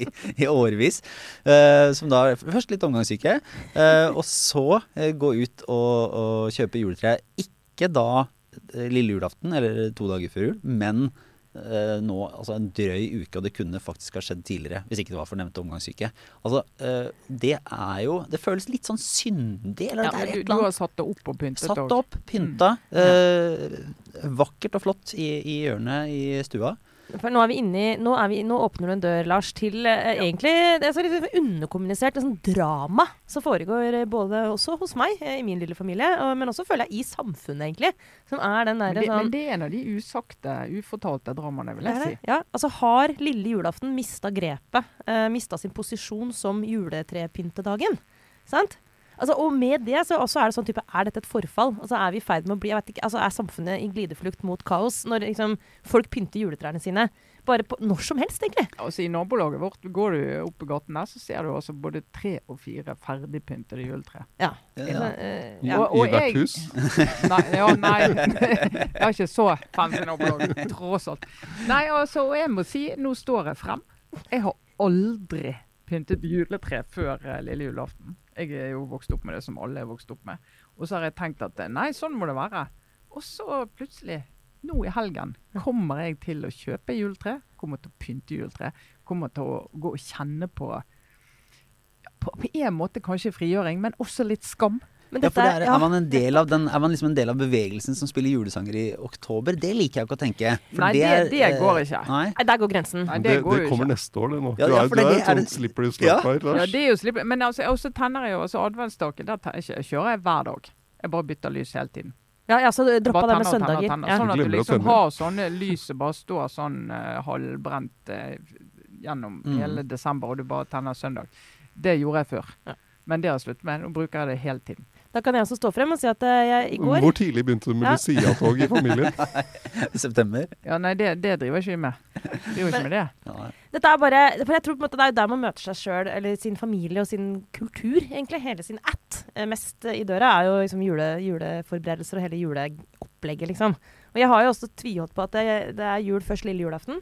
i, i årevis. Uh, som da først litt omgangssyke, uh, og så gå ut og, og kjøpe juletre. Ikke da lille julaften eller to dager før jul, men eh, nå altså en drøy uke, og det kunne faktisk ha skjedd tidligere hvis ikke det var for nevnte omgangssyke. Altså, eh, det er jo Det føles litt sånn syndig, eller Ja, det er et du, eller du har satt det opp og pyntet Satt det opp, pynta. Eh, vakkert og flott i, i hjørnet i stua. For nå er vi inni Nå, vi, nå åpner du en dør, Lars, til eh, egentlig Det er så litt underkommunisert er sånn drama som foregår eh, både også hos meg, eh, i min lille familie, og, men også føler jeg i samfunnet, egentlig. Som er den derre sånn men det er en av de usagte, ufortalte dramaene, vil jeg si. Ja, altså Har lille julaften mista grepet, Eh, mista sin posisjon som juletrepyntedagen? Sant? Altså, og med det så også er det sånn type Er dette et forfall? Altså Er vi i ferd med å bli jeg vet ikke, altså Er samfunnet i glideflukt mot kaos når liksom folk pynter juletrærne sine? Bare på når som helst, egentlig. Altså I nabolaget vårt, går du opp på gaten der, så ser du altså både tre og fire ferdigpyntede juletre. Ja. Ja, ja. eh, Ja. Og- og I hvert hus. Nei, ja, nei. Jeg har ikke så fancy nabolag, tross alt. Nei, altså, og jeg må si, nå står jeg frem. Jeg har aldri pyntet juletre før eh, lille julaften. Jeg er jo vokst opp med det som alle er vokst opp med. Og så har jeg tenkt at eh, nei, sånn må det være. Og så plutselig, nå i helgen, kommer jeg til å kjøpe juletre. Kommer til å pynte juletre. Kommer til å gå og kjenne på, på en måte kanskje frigjøring, men også litt skam. Men Ja, for det er, ja. er, man en del av den, er man liksom en del av bevegelsen som spiller julesanger i oktober? Det liker jeg ikke å tenke. For Nei, det- er, det eh, går ikke. Nei. Nei, der går grensen. Nei, Det, det går det, kommer ikke. neste år, det nå. Ja, du ja, er, du det er er et sånn slippery Ja. slope her, Ja, det er jo slipper men altså, også tenner jeg jo også adventsstaken. Der kjø- kjører jeg hver dag. Jeg bare bytter lys hele tiden. Ja, ja, så droppa det med søndager. tenner tenner. Sånn at du liksom har sånne lys som bare står sånn uh, halvbrent uh, gjennom Mm. hele desember, og du bare tenner søndag. Det gjorde jeg før. Ja. Men det har jeg sluttet med. Nå bruker jeg det hele tiden. Da kan jeg også stå frem og si at eh, jeg i går Hvor tidlig begynte du med Ja. Lucia-tog i familien? September. Ja, nei, det, det driver jeg ikke med. Driver ikke med det. Ja. Dette er bare, for jeg tror på en måte Det er jo der man møter seg sjøl, eller sin familie og sin kultur. egentlig, Hele sin at. Eh, Mest i døra er jo liksom jule, juleforberedelser og hele juleopplegget, liksom. Og jeg har jo også tviholdt på at det, det er jul først lille julaften.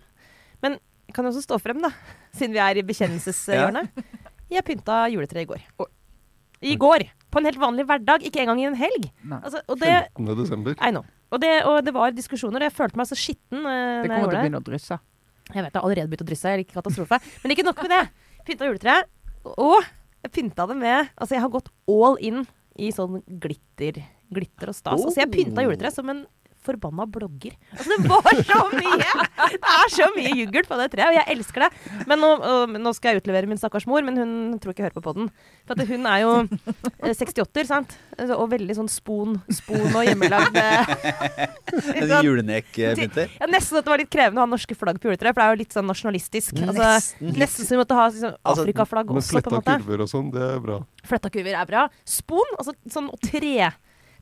Men jeg kan jo også stå frem, da, siden vi er i bekjennelseshjørnet. Jeg pynta juletreet i går. I går! På en helt vanlig hverdag, ikke engang i en helg. Altså, og det, 15. desember. I know. Og det, og det var diskusjoner, og jeg følte meg så skitten. Uh, Det kommer til å begynne å drysse. Jeg vet det har allerede begynt å drysse. Jeg liker katastrofe. Men ikke nok med det. Pynta juletreet. Og jeg pynta det med Altså, jeg har gått all in i sånn glitter, glitter og stas. Altså, jeg pynta juletreet som en forbanna blogger. Altså, det var så mye! Det er så mye juggel på det treet, og jeg elsker det. Men nå, nå skal jeg utlevere min stakkars mor, men hun tror ikke jeg hører på podden. For at hun er jo 68-er, sant? Altså, Og veldig sånn spon, spon og hjemmelagd eh, En julenekpynter. ja, Nesten at det var litt krevende å ha norske flagg på juletreet, for det er jo litt sånn nasjonalistisk. Altså, Nesten. som vi måtte ha liksom, Altså, Afrikaflagg også, på en fletta kurver og sånn, det er bra. Fletta kurver er bra. Spon, altså sånn tre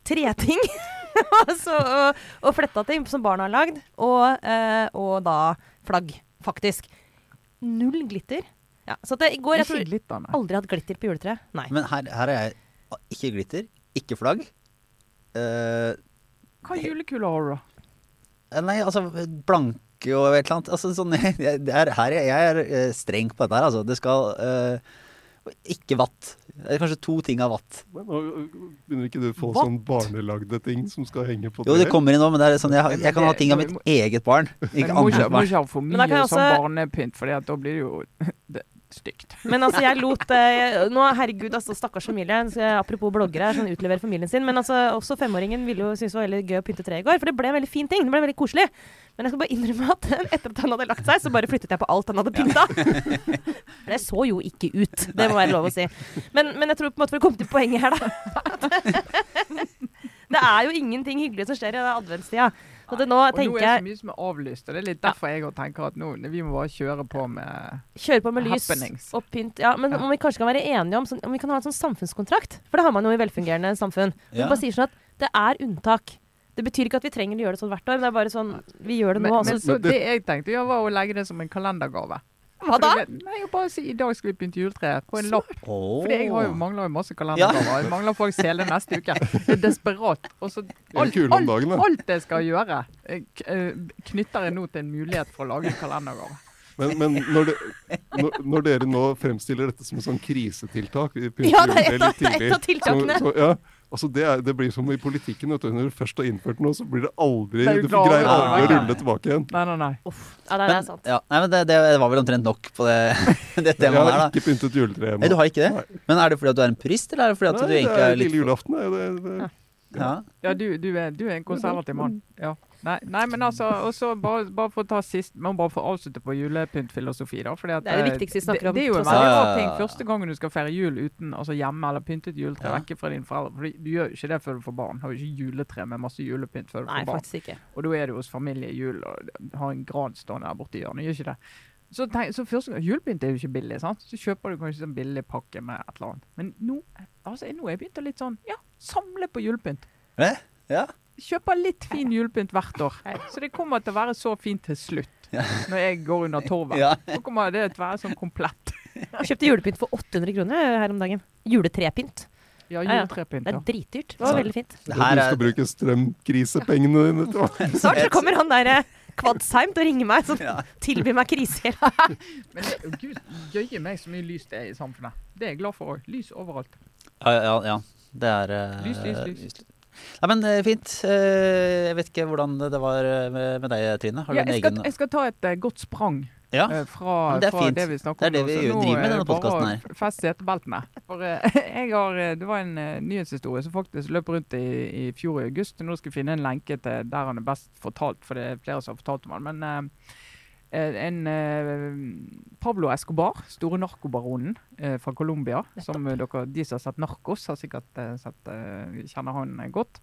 treting. altså, og, og fletta ting som barna har lagd. Og, eh, og da flagg, faktisk. Null glitter. Ja, så at det, i går jeg Ikke tror glitterne. aldri hatt glitter på juletreet. Nei. Men her, her er jeg ikke glitter, ikke flagg. Eh, Hva julekule har du, da? nei, altså blanke og et eller annet. Altså, sånn, jeg, det er, her, er- jeg er eh, streng på dette her, altså. Det skal eh, Ikke vatt. Det er kanskje to ting av vatt. Men nå begynner ikke du å få sånn barnelagde ting som skal henge på det? Jo, det kommer inn nå, men det er sånn, jeg, jeg kan ha ting av mitt eget barn. Ikke andre barn. Men da kan jeg sånn barnepynt, for da blir det jo det, stygt. Men altså, jeg lot eh, Nå, herregud, altså, stakkars familie. Apropos bloggere, sånn utlever familien sin. Men altså, også femåringen ville jo synes det var veldig gøy å pynte tre i går. For det ble en veldig fin ting. Det ble veldig koselig. Men jeg skal bare innrømme at etter at han hadde lagt seg, så bare flyttet jeg på alt han hadde pynta. Ja. det så jo ikke ut. Det må være lov å si. Men, men jeg tror på en måte for å komme til poenget her, da Det er jo ingenting hyggelig som skjer i adventstida. Så det nå og nå er det så mye som er avlyst, og det er litt derfor jeg tenker at nå, vi må bare kjøre på med Kjøre på med lys og pynt. Ja, men Ja. om vi kanskje kan være enige om, sånn, om vi kan ha en sånn samfunnskontrakt? For det har man jo i velfungerende samfunn. Ja. Man bare sier sånn at det er unntak. Det betyr ikke at vi trenger å gjøre det sånn hvert år, men det er bare sånn Vi gjør det nå. Men, altså. men så det- det jeg tenkte å gjøre, var å legge det som en kalendergave. Hva da? Nei, jeg bare si i dag skal vi pynte juletreet på en lapp. for Fordi jeg har jo, mangler jo masse kalendergaver. Jeg mangler faktisk hele neste uke. Det er desperat. Og så alt, alt, alt jeg skal gjøre, eh, eh, knytter jeg nå til en mulighet for å lage en kalendergave. Men, men når, de, når, når dere nå fremstiller dette som et sånn krisetiltak vi Ja, det er et av tiltakene. Så, så, ja, altså det, er, det blir som i politikken. Vet du, når du først har innført noe, så blir det aldri Det Du greier ja, aldri å rulle tilbake igjen. Nei, nei, nei. Uff. Ja, det er, det Men, sant. ja, nei, men det, det var vel omtrent nok på det, det Jeg temaet har her, da. ikke pyntet juletre Nei, du har ikke det? Nei. Men er det fordi at du er en purist, eller er det fordi at Nei, du det egentlig er er litt lille julaften. er jo Det, det, Ja. Ja, du, du, er, du er en konservativ mann. Ja. Nei, nei, men altså, og så bare, bare for å ta sist Men bare for å avslutte på julepyntfilosofi, da. Fordi at, Det er det eh, viktigste vi snakker om, Det, det er jo en veldig rar ting første gangen du skal feire jul uten altså hjemme eller pyntet juletre Ja. vekke fra dine foreldre. For du gjør jo ikke det før du får barn. Har jo ikke juletre med masse julepynt før du Nei, får barn. ikke. Og da er du hos familie i jul og har en gran stående der borte i hjørnet. Gjør ikke det. Så, tenk, så første gang, Julepynt er jo ikke billig, sant? så kjøper du kanskje en billig pakke med et eller annet. Men nå, altså, nå er jeg begynt å litt sånn ja, samle på julepynt. Eh? Ja. Kjøper litt fin julepynt hvert år. Så det kommer til å være så fint til slutt. Når jeg går under torvet. Så kommer det til å være sånn komplett. Jeg kjøpte julepynt for 800 kroner her om dagen. Juletrepynt. Ja, Ja, ja. Det er dritdyrt. Det var veldig fint. Det her er... du skal bruke strømkrisepengene dine til Snart så kommer han der eh, Kvadsheim til å ringe meg og Ja. tilby meg krisehjelp. Men det, gud, jøye meg så mye lys det er i samfunnet. Det er jeg glad for òg. Lys overalt. Ja, ja, ja. Det er eh, Lys, lys, lys. Nei, men eh, fint. Eh, Jeg vet ikke hvordan det var eh, med, deg, Trine. Har du Ja, jeg, skal, jeg skal ta et godt sprang Ja. fra, det er fra fint. det vi snakker Det er det vi nå, driver med i denne bare å her. Fest setebeltene. For har Det var en nyhetshistorie som faktisk løp rundt i, i fjor i august. Nå skal jeg finne en lenke til der han er best fortalt, for det er flere som har fortalt om han. Men en eh, Pablo Escobar, store narkobaronen eh, fra Colombia, som eh, dere, de som har sett Narkos, har sikkert eh, sett, eh, kjenner han eh, godt.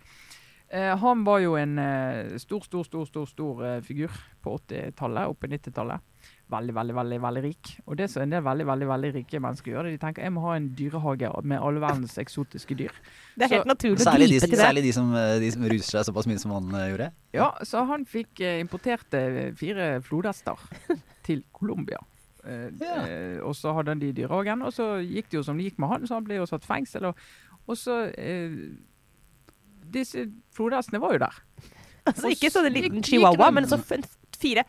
Eh, han var jo en eh, stor, stor, stor stor, stor eh, figur på 80-tallet og på 90-tallet. Veldig, veldig, veldig veldig rik. Og det som en del veldig veldig, veldig rike mennesker gjør, det er de tenker jeg må ha en dyrehage med alle verdens eksotiske dyr. Det er helt Så- naturlig å gripe til det. særlig de, som, eh, de som ruser seg såpass mye som han eh, gjorde. Ja, så han fikk eh, importerte fire flodhester til Colombia. Eh, Ja. eh, og så hadde han de i dyrehagen, og så gikk det jo som det gikk med han, så han ble jo satt fengsel. Og, og så eh, Disse flodhestene var jo der. Altså, ikke sånn en liten chihuahua, men så fire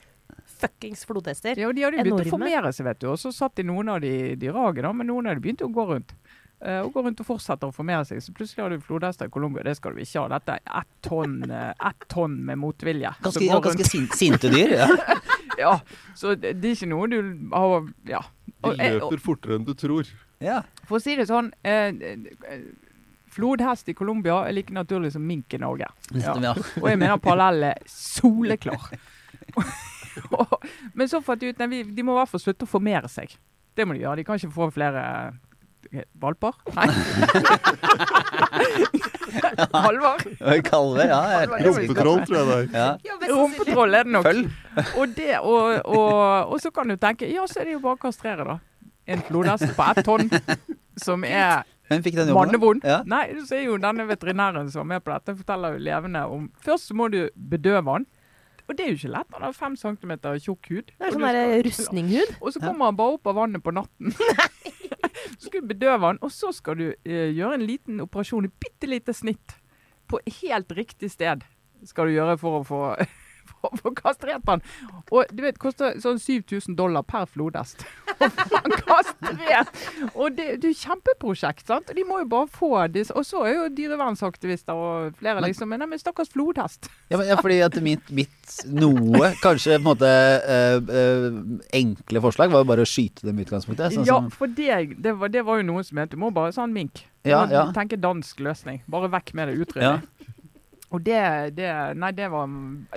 fuckings flodhester. Ja, og De hadde jo begynt å formere seg, vet du. Og så satt de noen av de i raget, da, men noen av de begynte å gå rundt. Uh, og går rundt og fortsette å formere seg. Så plutselig har du flodhester i Colombia. Det skal du ikke ha. Dette er ett tonn, uh, ett tonn med motvilje. Ganske, ja, ganske sin, sinte dyr. Ja. Ja, så det, det er ikke noe du har Ja. De Og, eh, og, løper fortere enn du tror. Ja. for å si det sånn eh, eh, Flodhest i Colombia er like naturlig som mink i Norge. Ja. Ja. Og jeg mener parallellen er soleklar. Men så fant de ut at de må i hvert fall slutte å formere seg. Det må de gjøre. De kan ikke få flere eh, valper. Nei. Halvor? Kalve, ja. Rumpetroll, tror jeg det er. Ja. Rumpetroll er det nok. Følg. Og, det, og, og, og så kan du tenke Ja, så er det jo bare å kastrere, da. En flodhest på ett tonn som er Hvem fikk den jobben? mannevond. Ja. Nei, så er jo denne veterinæren som er med på dette, forteller jo levende om Først så må du bedøve den. Og det er jo ikke lett. Han har fem centimeter tjukk hud. Det er sånn skal- rustninghud. Og så kommer han bare opp av vannet på natten. så skal du bedøve han, og så skal du eh, gjøre en liten operasjon, et bitte lite snitt, på helt riktig sted skal du gjøre for å få, å få kastrert han. Og du vet, koster sånn 7000 dollar per flodhest få han kastrert. Og det, det er et kjempeprosjekt, sant. Og de må jo bare få disse. Og så er jo dyrevernsaktivister og flere Men- liksom Men, nei, men stakkars flodhest. Ja, men, ja, fordi at mitt, mitt noe, kanskje på en måte øh, øh, enkle forslag, var jo bare å skyte dem i utgangspunktet. Sånn ja, for det, det, var, det var jo noen som mente du må bare sånn mink. Ja, ja. Tenke dansk løsning. Bare vekk med det. Utrydning. ja. Og det, det Nei, det var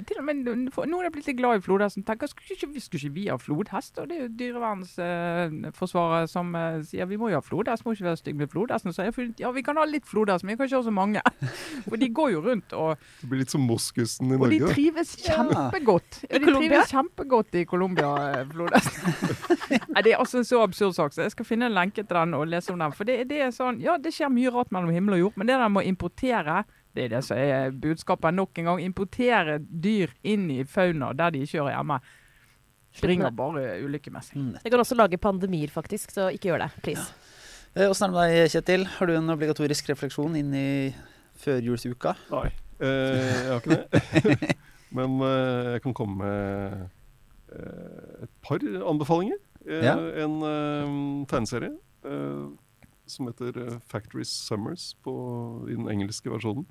Til og med noen er blitt litt glad i flodhesten. Tenker, skulle ikke, skulle ikke vi ha flodhest? Og det er jo Dyrevernsforsvaret som eh, sier vi må jo ha flodhest. Må ikke være stygg med flodhesten. Så jeg funnet, ja, vi kan ha litt flodhest, men vi kan ikke ha så mange. For de går jo rundt, og, Det blir litt som moskusen i Norge. og de trives kjempegodt. Ja, de trives kjempegodt i Colombia, eh, flodhesten. Nei, det er altså en så absurd sak, så jeg skal finne en lenke til den og lese om den. For det, det er sånn, ja, det skjer mye rart mellom himmel og jord, men det der med å importere det er det som er budskapet nok en gang. Importere dyr inn i fauna der de ikke hører hjemme. Bringer bare ulykke med seg. Mm. Det kan også lage pandemier, faktisk, så ikke gjør det. Please. Eh, Åssen er det med deg, Kjetil? Har du en obligatorisk refleksjon inn i førjulsuka? Nei, eh, jeg har ikke det. Men eh, jeg kan komme med eh, et par anbefalinger. Eh, Ja. En tegneserie eh, som heter Factory Summers på, i den engelske versjonen.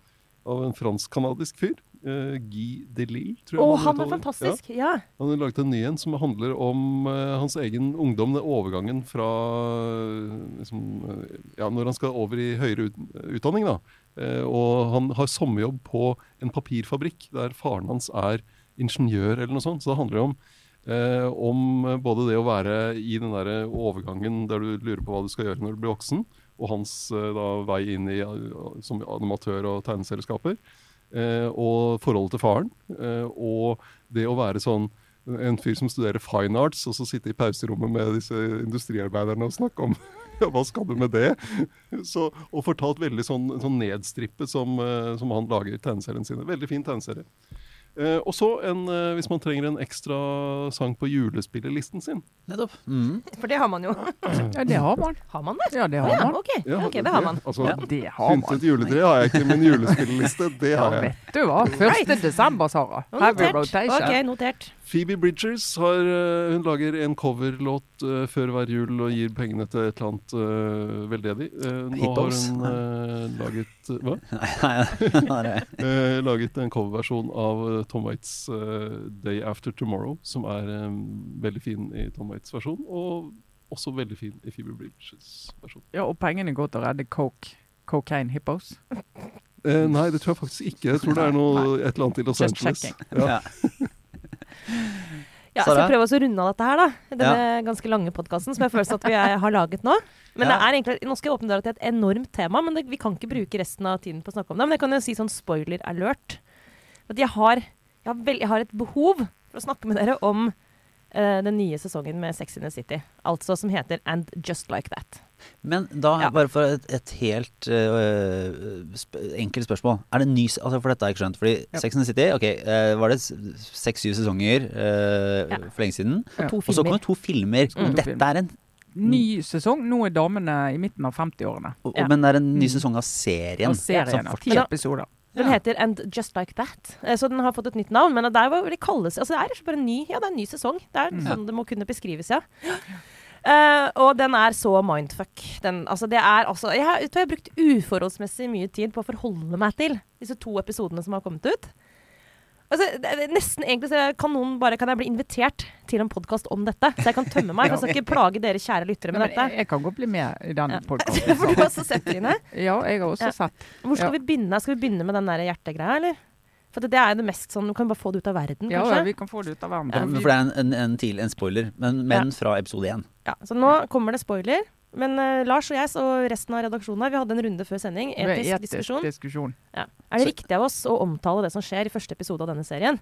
Av en fransk-canadisk fyr. Uh, Guy Delisle, tror jeg Oh, han er fantastisk! Ja. Han har laget en ny en som handler om uh, hans egen ungdom, den overgangen fra eh, liksom, Ja, når han skal over i høyere ut, utdanning, da. Uh, og han har sommerjobb på en papirfabrikk der faren hans er ingeniør eller noe sånt. Så det handler om eh, om både det å være i den der overgangen der du lurer på hva du skal gjøre når du blir voksen, og hans eh, da, vei inn i eh, som animatør og tegneserieskaper. Eh, og forholdet til faren. Og det å være sånn en fyr som studerer fine arts, og så sitte i pauserommet med disse industriarbeiderne og snakke om ja, hva skal du med det? Så, og fortalt veldig sånn, sånn nedstrippet som, som han lager tegneseriene sine. Veldig fin tegneserie. Eh, og så, en, eh, hvis man trenger en ekstra sang på julespillelisten sin Nettopp. Mm. For det har man jo. Ja, det har man. Har man det? Ja, det har ja, man. ok. ok, det har man. Altså, Ja. Det har man. Pyntet juletre har jeg ikke, men julespilleliste, det har jeg. vet du hva. 1. desember, Sara. Heavy rotation. Ok, notert. Phoebe Bridgers har, eh, hun lager en coverlåt uh, før hver jul og gir pengene til et eller annet uh, veldedig. Nå har hun laget Hva? Nei, nei, nei, nei. Laget en coverversjon av Tom Waits eh, 'Day After Tomorrow', som er veldig fin i Tom Waits versjon, og også veldig fin i Phoebe Bridges versjon. Ja, og pengene går til å redde coke. Cocaine hippos. Eh, nei, det tror jeg faktisk ikke. Jeg tror det er noe, et eller annet i Los Just Angeles. checking. Ja. Ja. Ja, skal prøve å runde av dette her, da. Denne ganske lange podkasten som jeg føler at vi er, har laget nå. Men det er egentlig, Nå skal jeg åpne døra til et enormt tema, men det, vi kan ikke bruke resten av tiden på å snakke om det. Men jeg kan jo si sånn spoiler alert. At jeg har, jeg har, vel, jeg har et behov for å snakke med dere om uh, den nye sesongen med Sex in the City. Altså som heter And Just Like That. Men da, Ja. bare for et, et helt uh, sp enkelt spørsmål. Er det ny altså For dette har jeg ikke skjønt. Fordi Ja. Sex and the City, ok, uh, var det seks-syv sesonger uh, Ja. for lenge siden? Ja. To Og så kom det to filmer. Mm. Dette er en Ny sesong. Nå er damene i midten av 50-årene. og, Ja. Men det er en ny Mm. sesong av serien. Og serien som av fortsatt- ti episoder. Den Ja. heter And Just Like That. Eh, Så den har fått et nytt navn. Men der var det kalles Altså det er bare en ny, ja, det er en ny sesong. Det er Mm. sånn det må kunne beskrives, ja. Uh, og den er så mindfuck. Den, altså det er altså Jeg har, jeg har brukt uforholdsmessig mye tid på å forholde meg til disse to episodene som har kommet ut. Altså, nesten egentlig så kan, noen bare, kan jeg bli invitert til en podkast om dette? Så jeg kan tømme meg. For jeg skal ikke plage dere kjære lyttere med jeg, dette. jeg kan godt bli med i den Ja. podkasten. For du har også sett Line? Ja, jeg har også Ja. sett. Hvor skal Ja. vi begynne? Skal vi begynne med den der hjertegreia, eller? For det er jo det mest sånn Du kan bare få det ut av verden, Ja, kanskje? ja, vi kan få det ut av verden. Ja, for det er en, en, en, en spoiler, men, men fra episode én. Ja, så nå kommer det spoiler. Men uh, Lars og jeg og resten av redaksjonen her, vi hadde en runde før sending. Etisk, Etisk diskusjon. diskusjon. Ja. Er det riktig av oss å omtale det som skjer i første episode av denne serien?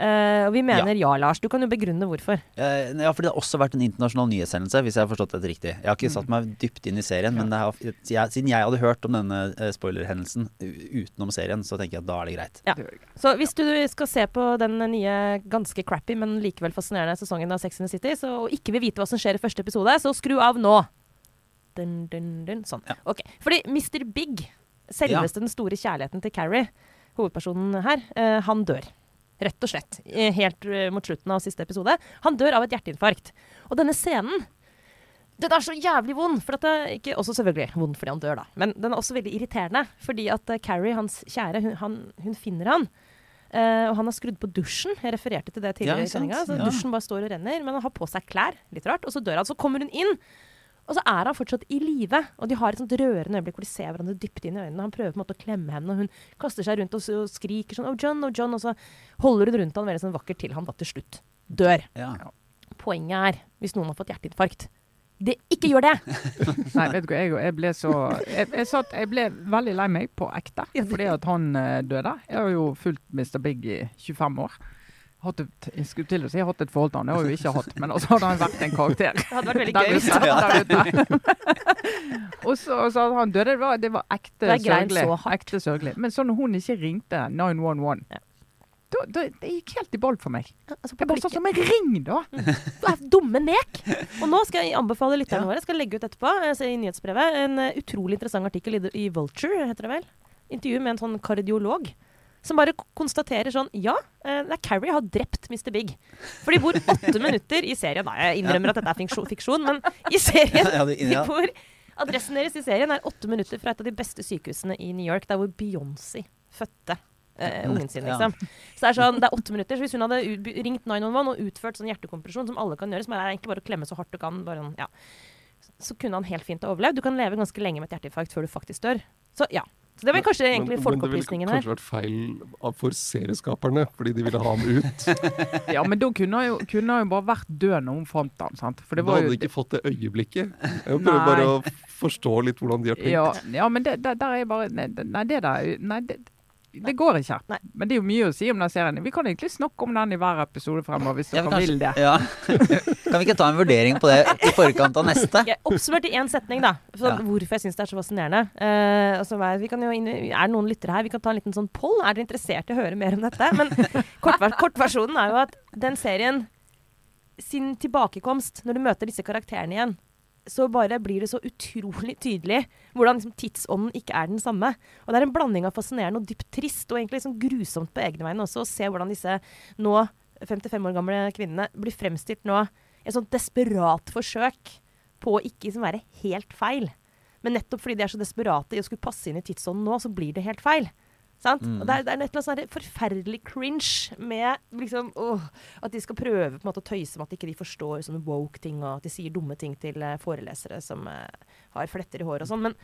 Uh, og vi mener ja. Lars. Du kan jo begrunne hvorfor. Uh, ja, fordi det har også vært en internasjonal nyhetshendelse, hvis jeg har forstått dette riktig. Jeg har ikke satt meg dypt inn i serien, men det har, jeg, siden jeg hadde hørt om denne spoilerhendelsen utenom serien, så tenker jeg at da er det greit. Ja. Så hvis du skal se på den nye ganske crappy, men likevel fascinerende sesongen av Sex and the City, så, og ikke vil vite hva som skjer i første episode, så skru av nå. Dun, dun, dun. Sånn. Ja. Ok. Fordi Mr. Big, selveste den store kjærligheten til Carrie, hovedpersonen her, eh, han dør. Rett og slett. eh, Helt eh, mot slutten av siste episode. Han dør av et hjerteinfarkt. Og denne scenen den er så jævlig vond. For at det er ikke, også selvfølgelig vond fordi han dør, da. Men den er også veldig irriterende. Fordi at eh, Carrie, hans kjære, hun, han, hun finner han. Eh, og han har skrudd på dusjen. Jeg refererte til det tidligere Ja, i sendinga. Så Ja. dusjen bare står og renner. Men han har på seg klær. Litt rart. Og så dør han. Så kommer hun inn. Og så er han fortsatt i live. Og de har et sånt rørende øyeblikk hvor de ser hverandre dypt inn i øynene. Han prøver på en måte å klemme henne, og hun kaster seg rundt og, og skriker sånn 'Oh, John, oh, John'. Og så holder hun rundt han veldig sånn vakkert til han da til slutt dør. Ja. Poenget er, hvis noen har fått hjerteinfarkt det, Ikke gjør det! Nei, vet du hva, jeg, jeg ble så jeg, jeg, satt, jeg ble veldig lei meg på ekte fordi at han uh, døde. Jeg har jo fulgt Mr. Big i 25 år. Hatt et, jeg skulle til å si jeg hatt et forhold til han, det har jeg jo ikke hatt. Men også hadde han vært en karakter. Det hadde vært veldig gøy. ute, og så, så hadde han døde. Det var, det var ekte Det sørgelig. Ekte sørgelig. Men så når hun ikke ringte 911 Ja. da, da, det gikk helt i ball for meg. Altså, Det er bare sånn som en ring, da. Du er dumme nek! Og nå skal jeg anbefale lytterne Ja. våre skal legge ut etterpå jeg i nyhetsbrevet, en eh, utrolig interessant artikkel i, i Vulture, heter det vel. Intervju med en sånn kardiolog. Som bare konstaterer sånn Ja, uh, Carrie har drept Mr. Big. For de bor åtte minutter i serien. Nei, jeg innrømmer at dette er fiksjon, men i serien Ja, de bor, Adressen deres i serien er åtte minutter fra et av de beste sykehusene i New York, der hvor Beyoncé fødte Uh, ungen sin, Ja. liksom. Så det er sånn, det er åtte minutter. Så hvis hun hadde ringt 911 og utført sånn hjertekompresjon, som alle kan gjøre, som er egentlig bare å klemme så hardt du kan, bare, sånn, ja, så kunne han helt fint ha overlevd. Du kan leve ganske lenge med et hjerteinfarkt før du faktisk dør. Så ja. Så det var kanskje egentlig Men- folkeopplysningen Men det ville kanskje vært feil for serieskaperne, fordi de ville ha ham ut. Ja, men da kunne han jo, kunne han jo bare vært død når hun fant ham. sant? Da hadde jo de ikke fått det øyeblikket. Jeg prøver bare å forstå litt hvordan de har tenkt. ja, ja, men det, der, der er jeg bare nei det der Nei, det, det går ikke. Nei. Men det er jo mye å si om den serien. Vi kan egentlig snakke om den i hver episode fremover, hvis Ja, dere vil det. Ja. Kan vi ikke ta en vurdering på det i forkant av neste? Jeg oppsummert i én setning, da. Så Ja. Hvorfor jeg syns det er så fascinerende. Uh, altså, er, vi kan jo inn, er det noen lyttere her? Vi kan ta en liten sånn poll. Er dere interessert i å høre mer om dette? Men kortversjonen kortversjonen er jo at den serien sin tilbakekomst, når du møter disse karakterene igjen, så bare blir det så utrolig tydelig hvordan liksom, tidsånden ikke er den samme. Og det er en blanding av fascinerende og dypt trist, og egentlig liksom grusomt på egne vegne også, å se hvordan disse nå 55 år gamle kvinnene blir fremstilt nå i et sånt desperat forsøk på å ikke liksom være helt feil. Men nettopp fordi de er så desperate i å skulle passe inn i tidsånden nå, så blir det helt feil. Sant? Mm. Og det er, det er et eller annet sånn forferdelig cringe med liksom, åh, at de skal prøve på en måte å tøyse med at ikke de forstår sånne woke-ting, og at de sier dumme ting til uh, forelesere som uh, har fletter i håret og sånn. Men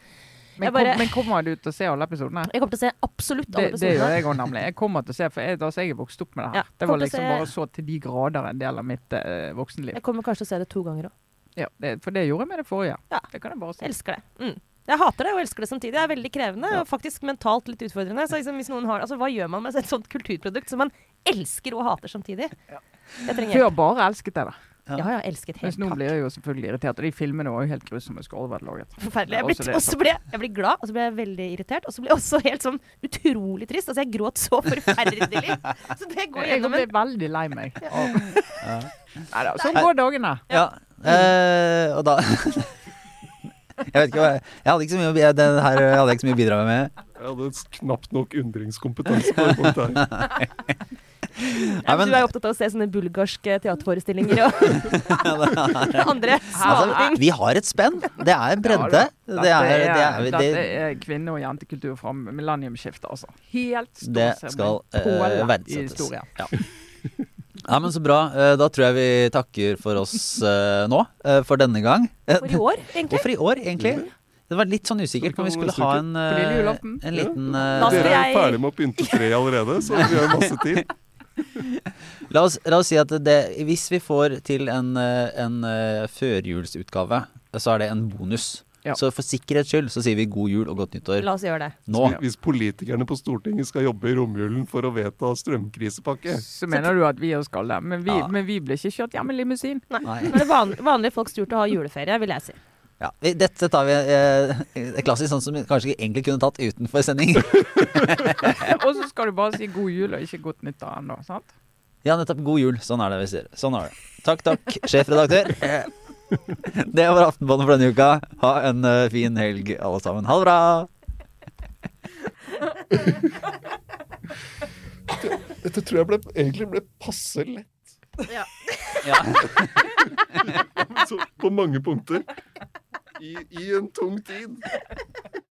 Men, bare- kom, men kommer du til å se alle episodene? jeg kommer til å se absolutt alle Det, det gjør jeg òg, nemlig. Jeg kommer til å se, for jeg, altså, jeg er vokst opp med det her. Ja, det var liksom se- bare så til de grader en del av mitt uh, voksenliv. Jeg kommer kanskje til å se det to ganger òg. Ja, det, for det gjorde jeg med det forrige. Ja. Det kan jeg bare si. Elsker det. Mm. Jeg hater det og elsker det samtidig. Det er veldig krevende Ja. og faktisk mentalt litt utfordrende. Så liksom, hvis noen har, altså, hva gjør man med et sånt kulturprodukt som man elsker og hater samtidig? Jeg trenger Før hjelp. bare elsket jeg det. Ja, ja, elsket Mens helt nå blir jeg jo selvfølgelig irritert. Og de filmene var jo helt grusomme. Skulle vært laget. Forferdelig. Jeg ble, også og så ble jeg ble glad, og så ble jeg veldig irritert. Og så ble jeg også helt sånn utrolig trist. Altså, jeg gråt så forferdelig. Så det går Jeg gjennom ble en veldig lei meg. Og... Ja. Neida, sånn går dagene. Ja. Eh, og da Jeg vet ikke hva jeg, hadde ikke så mye Den her hadde jeg ikke så mye å bidra med. Jeg hadde knapt nok undringskompetanse på det punktet her. ja, men- Du er jo opptatt av å se sånne bulgarske teaterforestillinger og andre Altså, vi har et spenn. Det er bredde. Dette Det er, det er, er, dette det, er kvinne- og jentekultur fra millenniumsskiftet, altså. Helt det stå som skal en eh, i verdsettes. Ja. ja, men så bra. Eh, Da tror jeg vi takker for oss eh, nå. eh, For denne gang. For i år, egentlig. for i år, egentlig. Det var litt sånn usikkert om vi skulle ha en, en liten eh, Dere er jeg- ferdig med å pynte tre allerede, så vi har masse tid. La oss, la oss si at det, hvis vi får til en, en førjulsutgave, så er det en bonus. Ja. Så for sikkerhets skyld så sier vi god jul og godt nyttår La oss gjøre det. nå. Hvis politikerne på Stortinget skal jobbe i romjulen for å vedta strømkrisepakke Så mener du at vi også skal det. Men vi, Ja. men vi ble ikke kjørt hjem i limousin. Nei. Men det er van vanlige folks tur til å ha juleferie, vil jeg si. Ja, dette tar vi eh, klassisk sånn som vi kanskje egentlig kunne tatt utenfor sending. og så skal du bare si god jul og ikke godt nyttår ennå. sant? Ja, nettopp. God jul. Sånn er det vi sier. Sånn er det. Takk, takk, sjefredaktør. Det var Aftenbåndet for denne uka. Ha en eh, fin helg, alle sammen. Ha det bra! Dette tror jeg ble, egentlig ble passe lett. Ja. Så, på mange punkter. I, I en tung tid.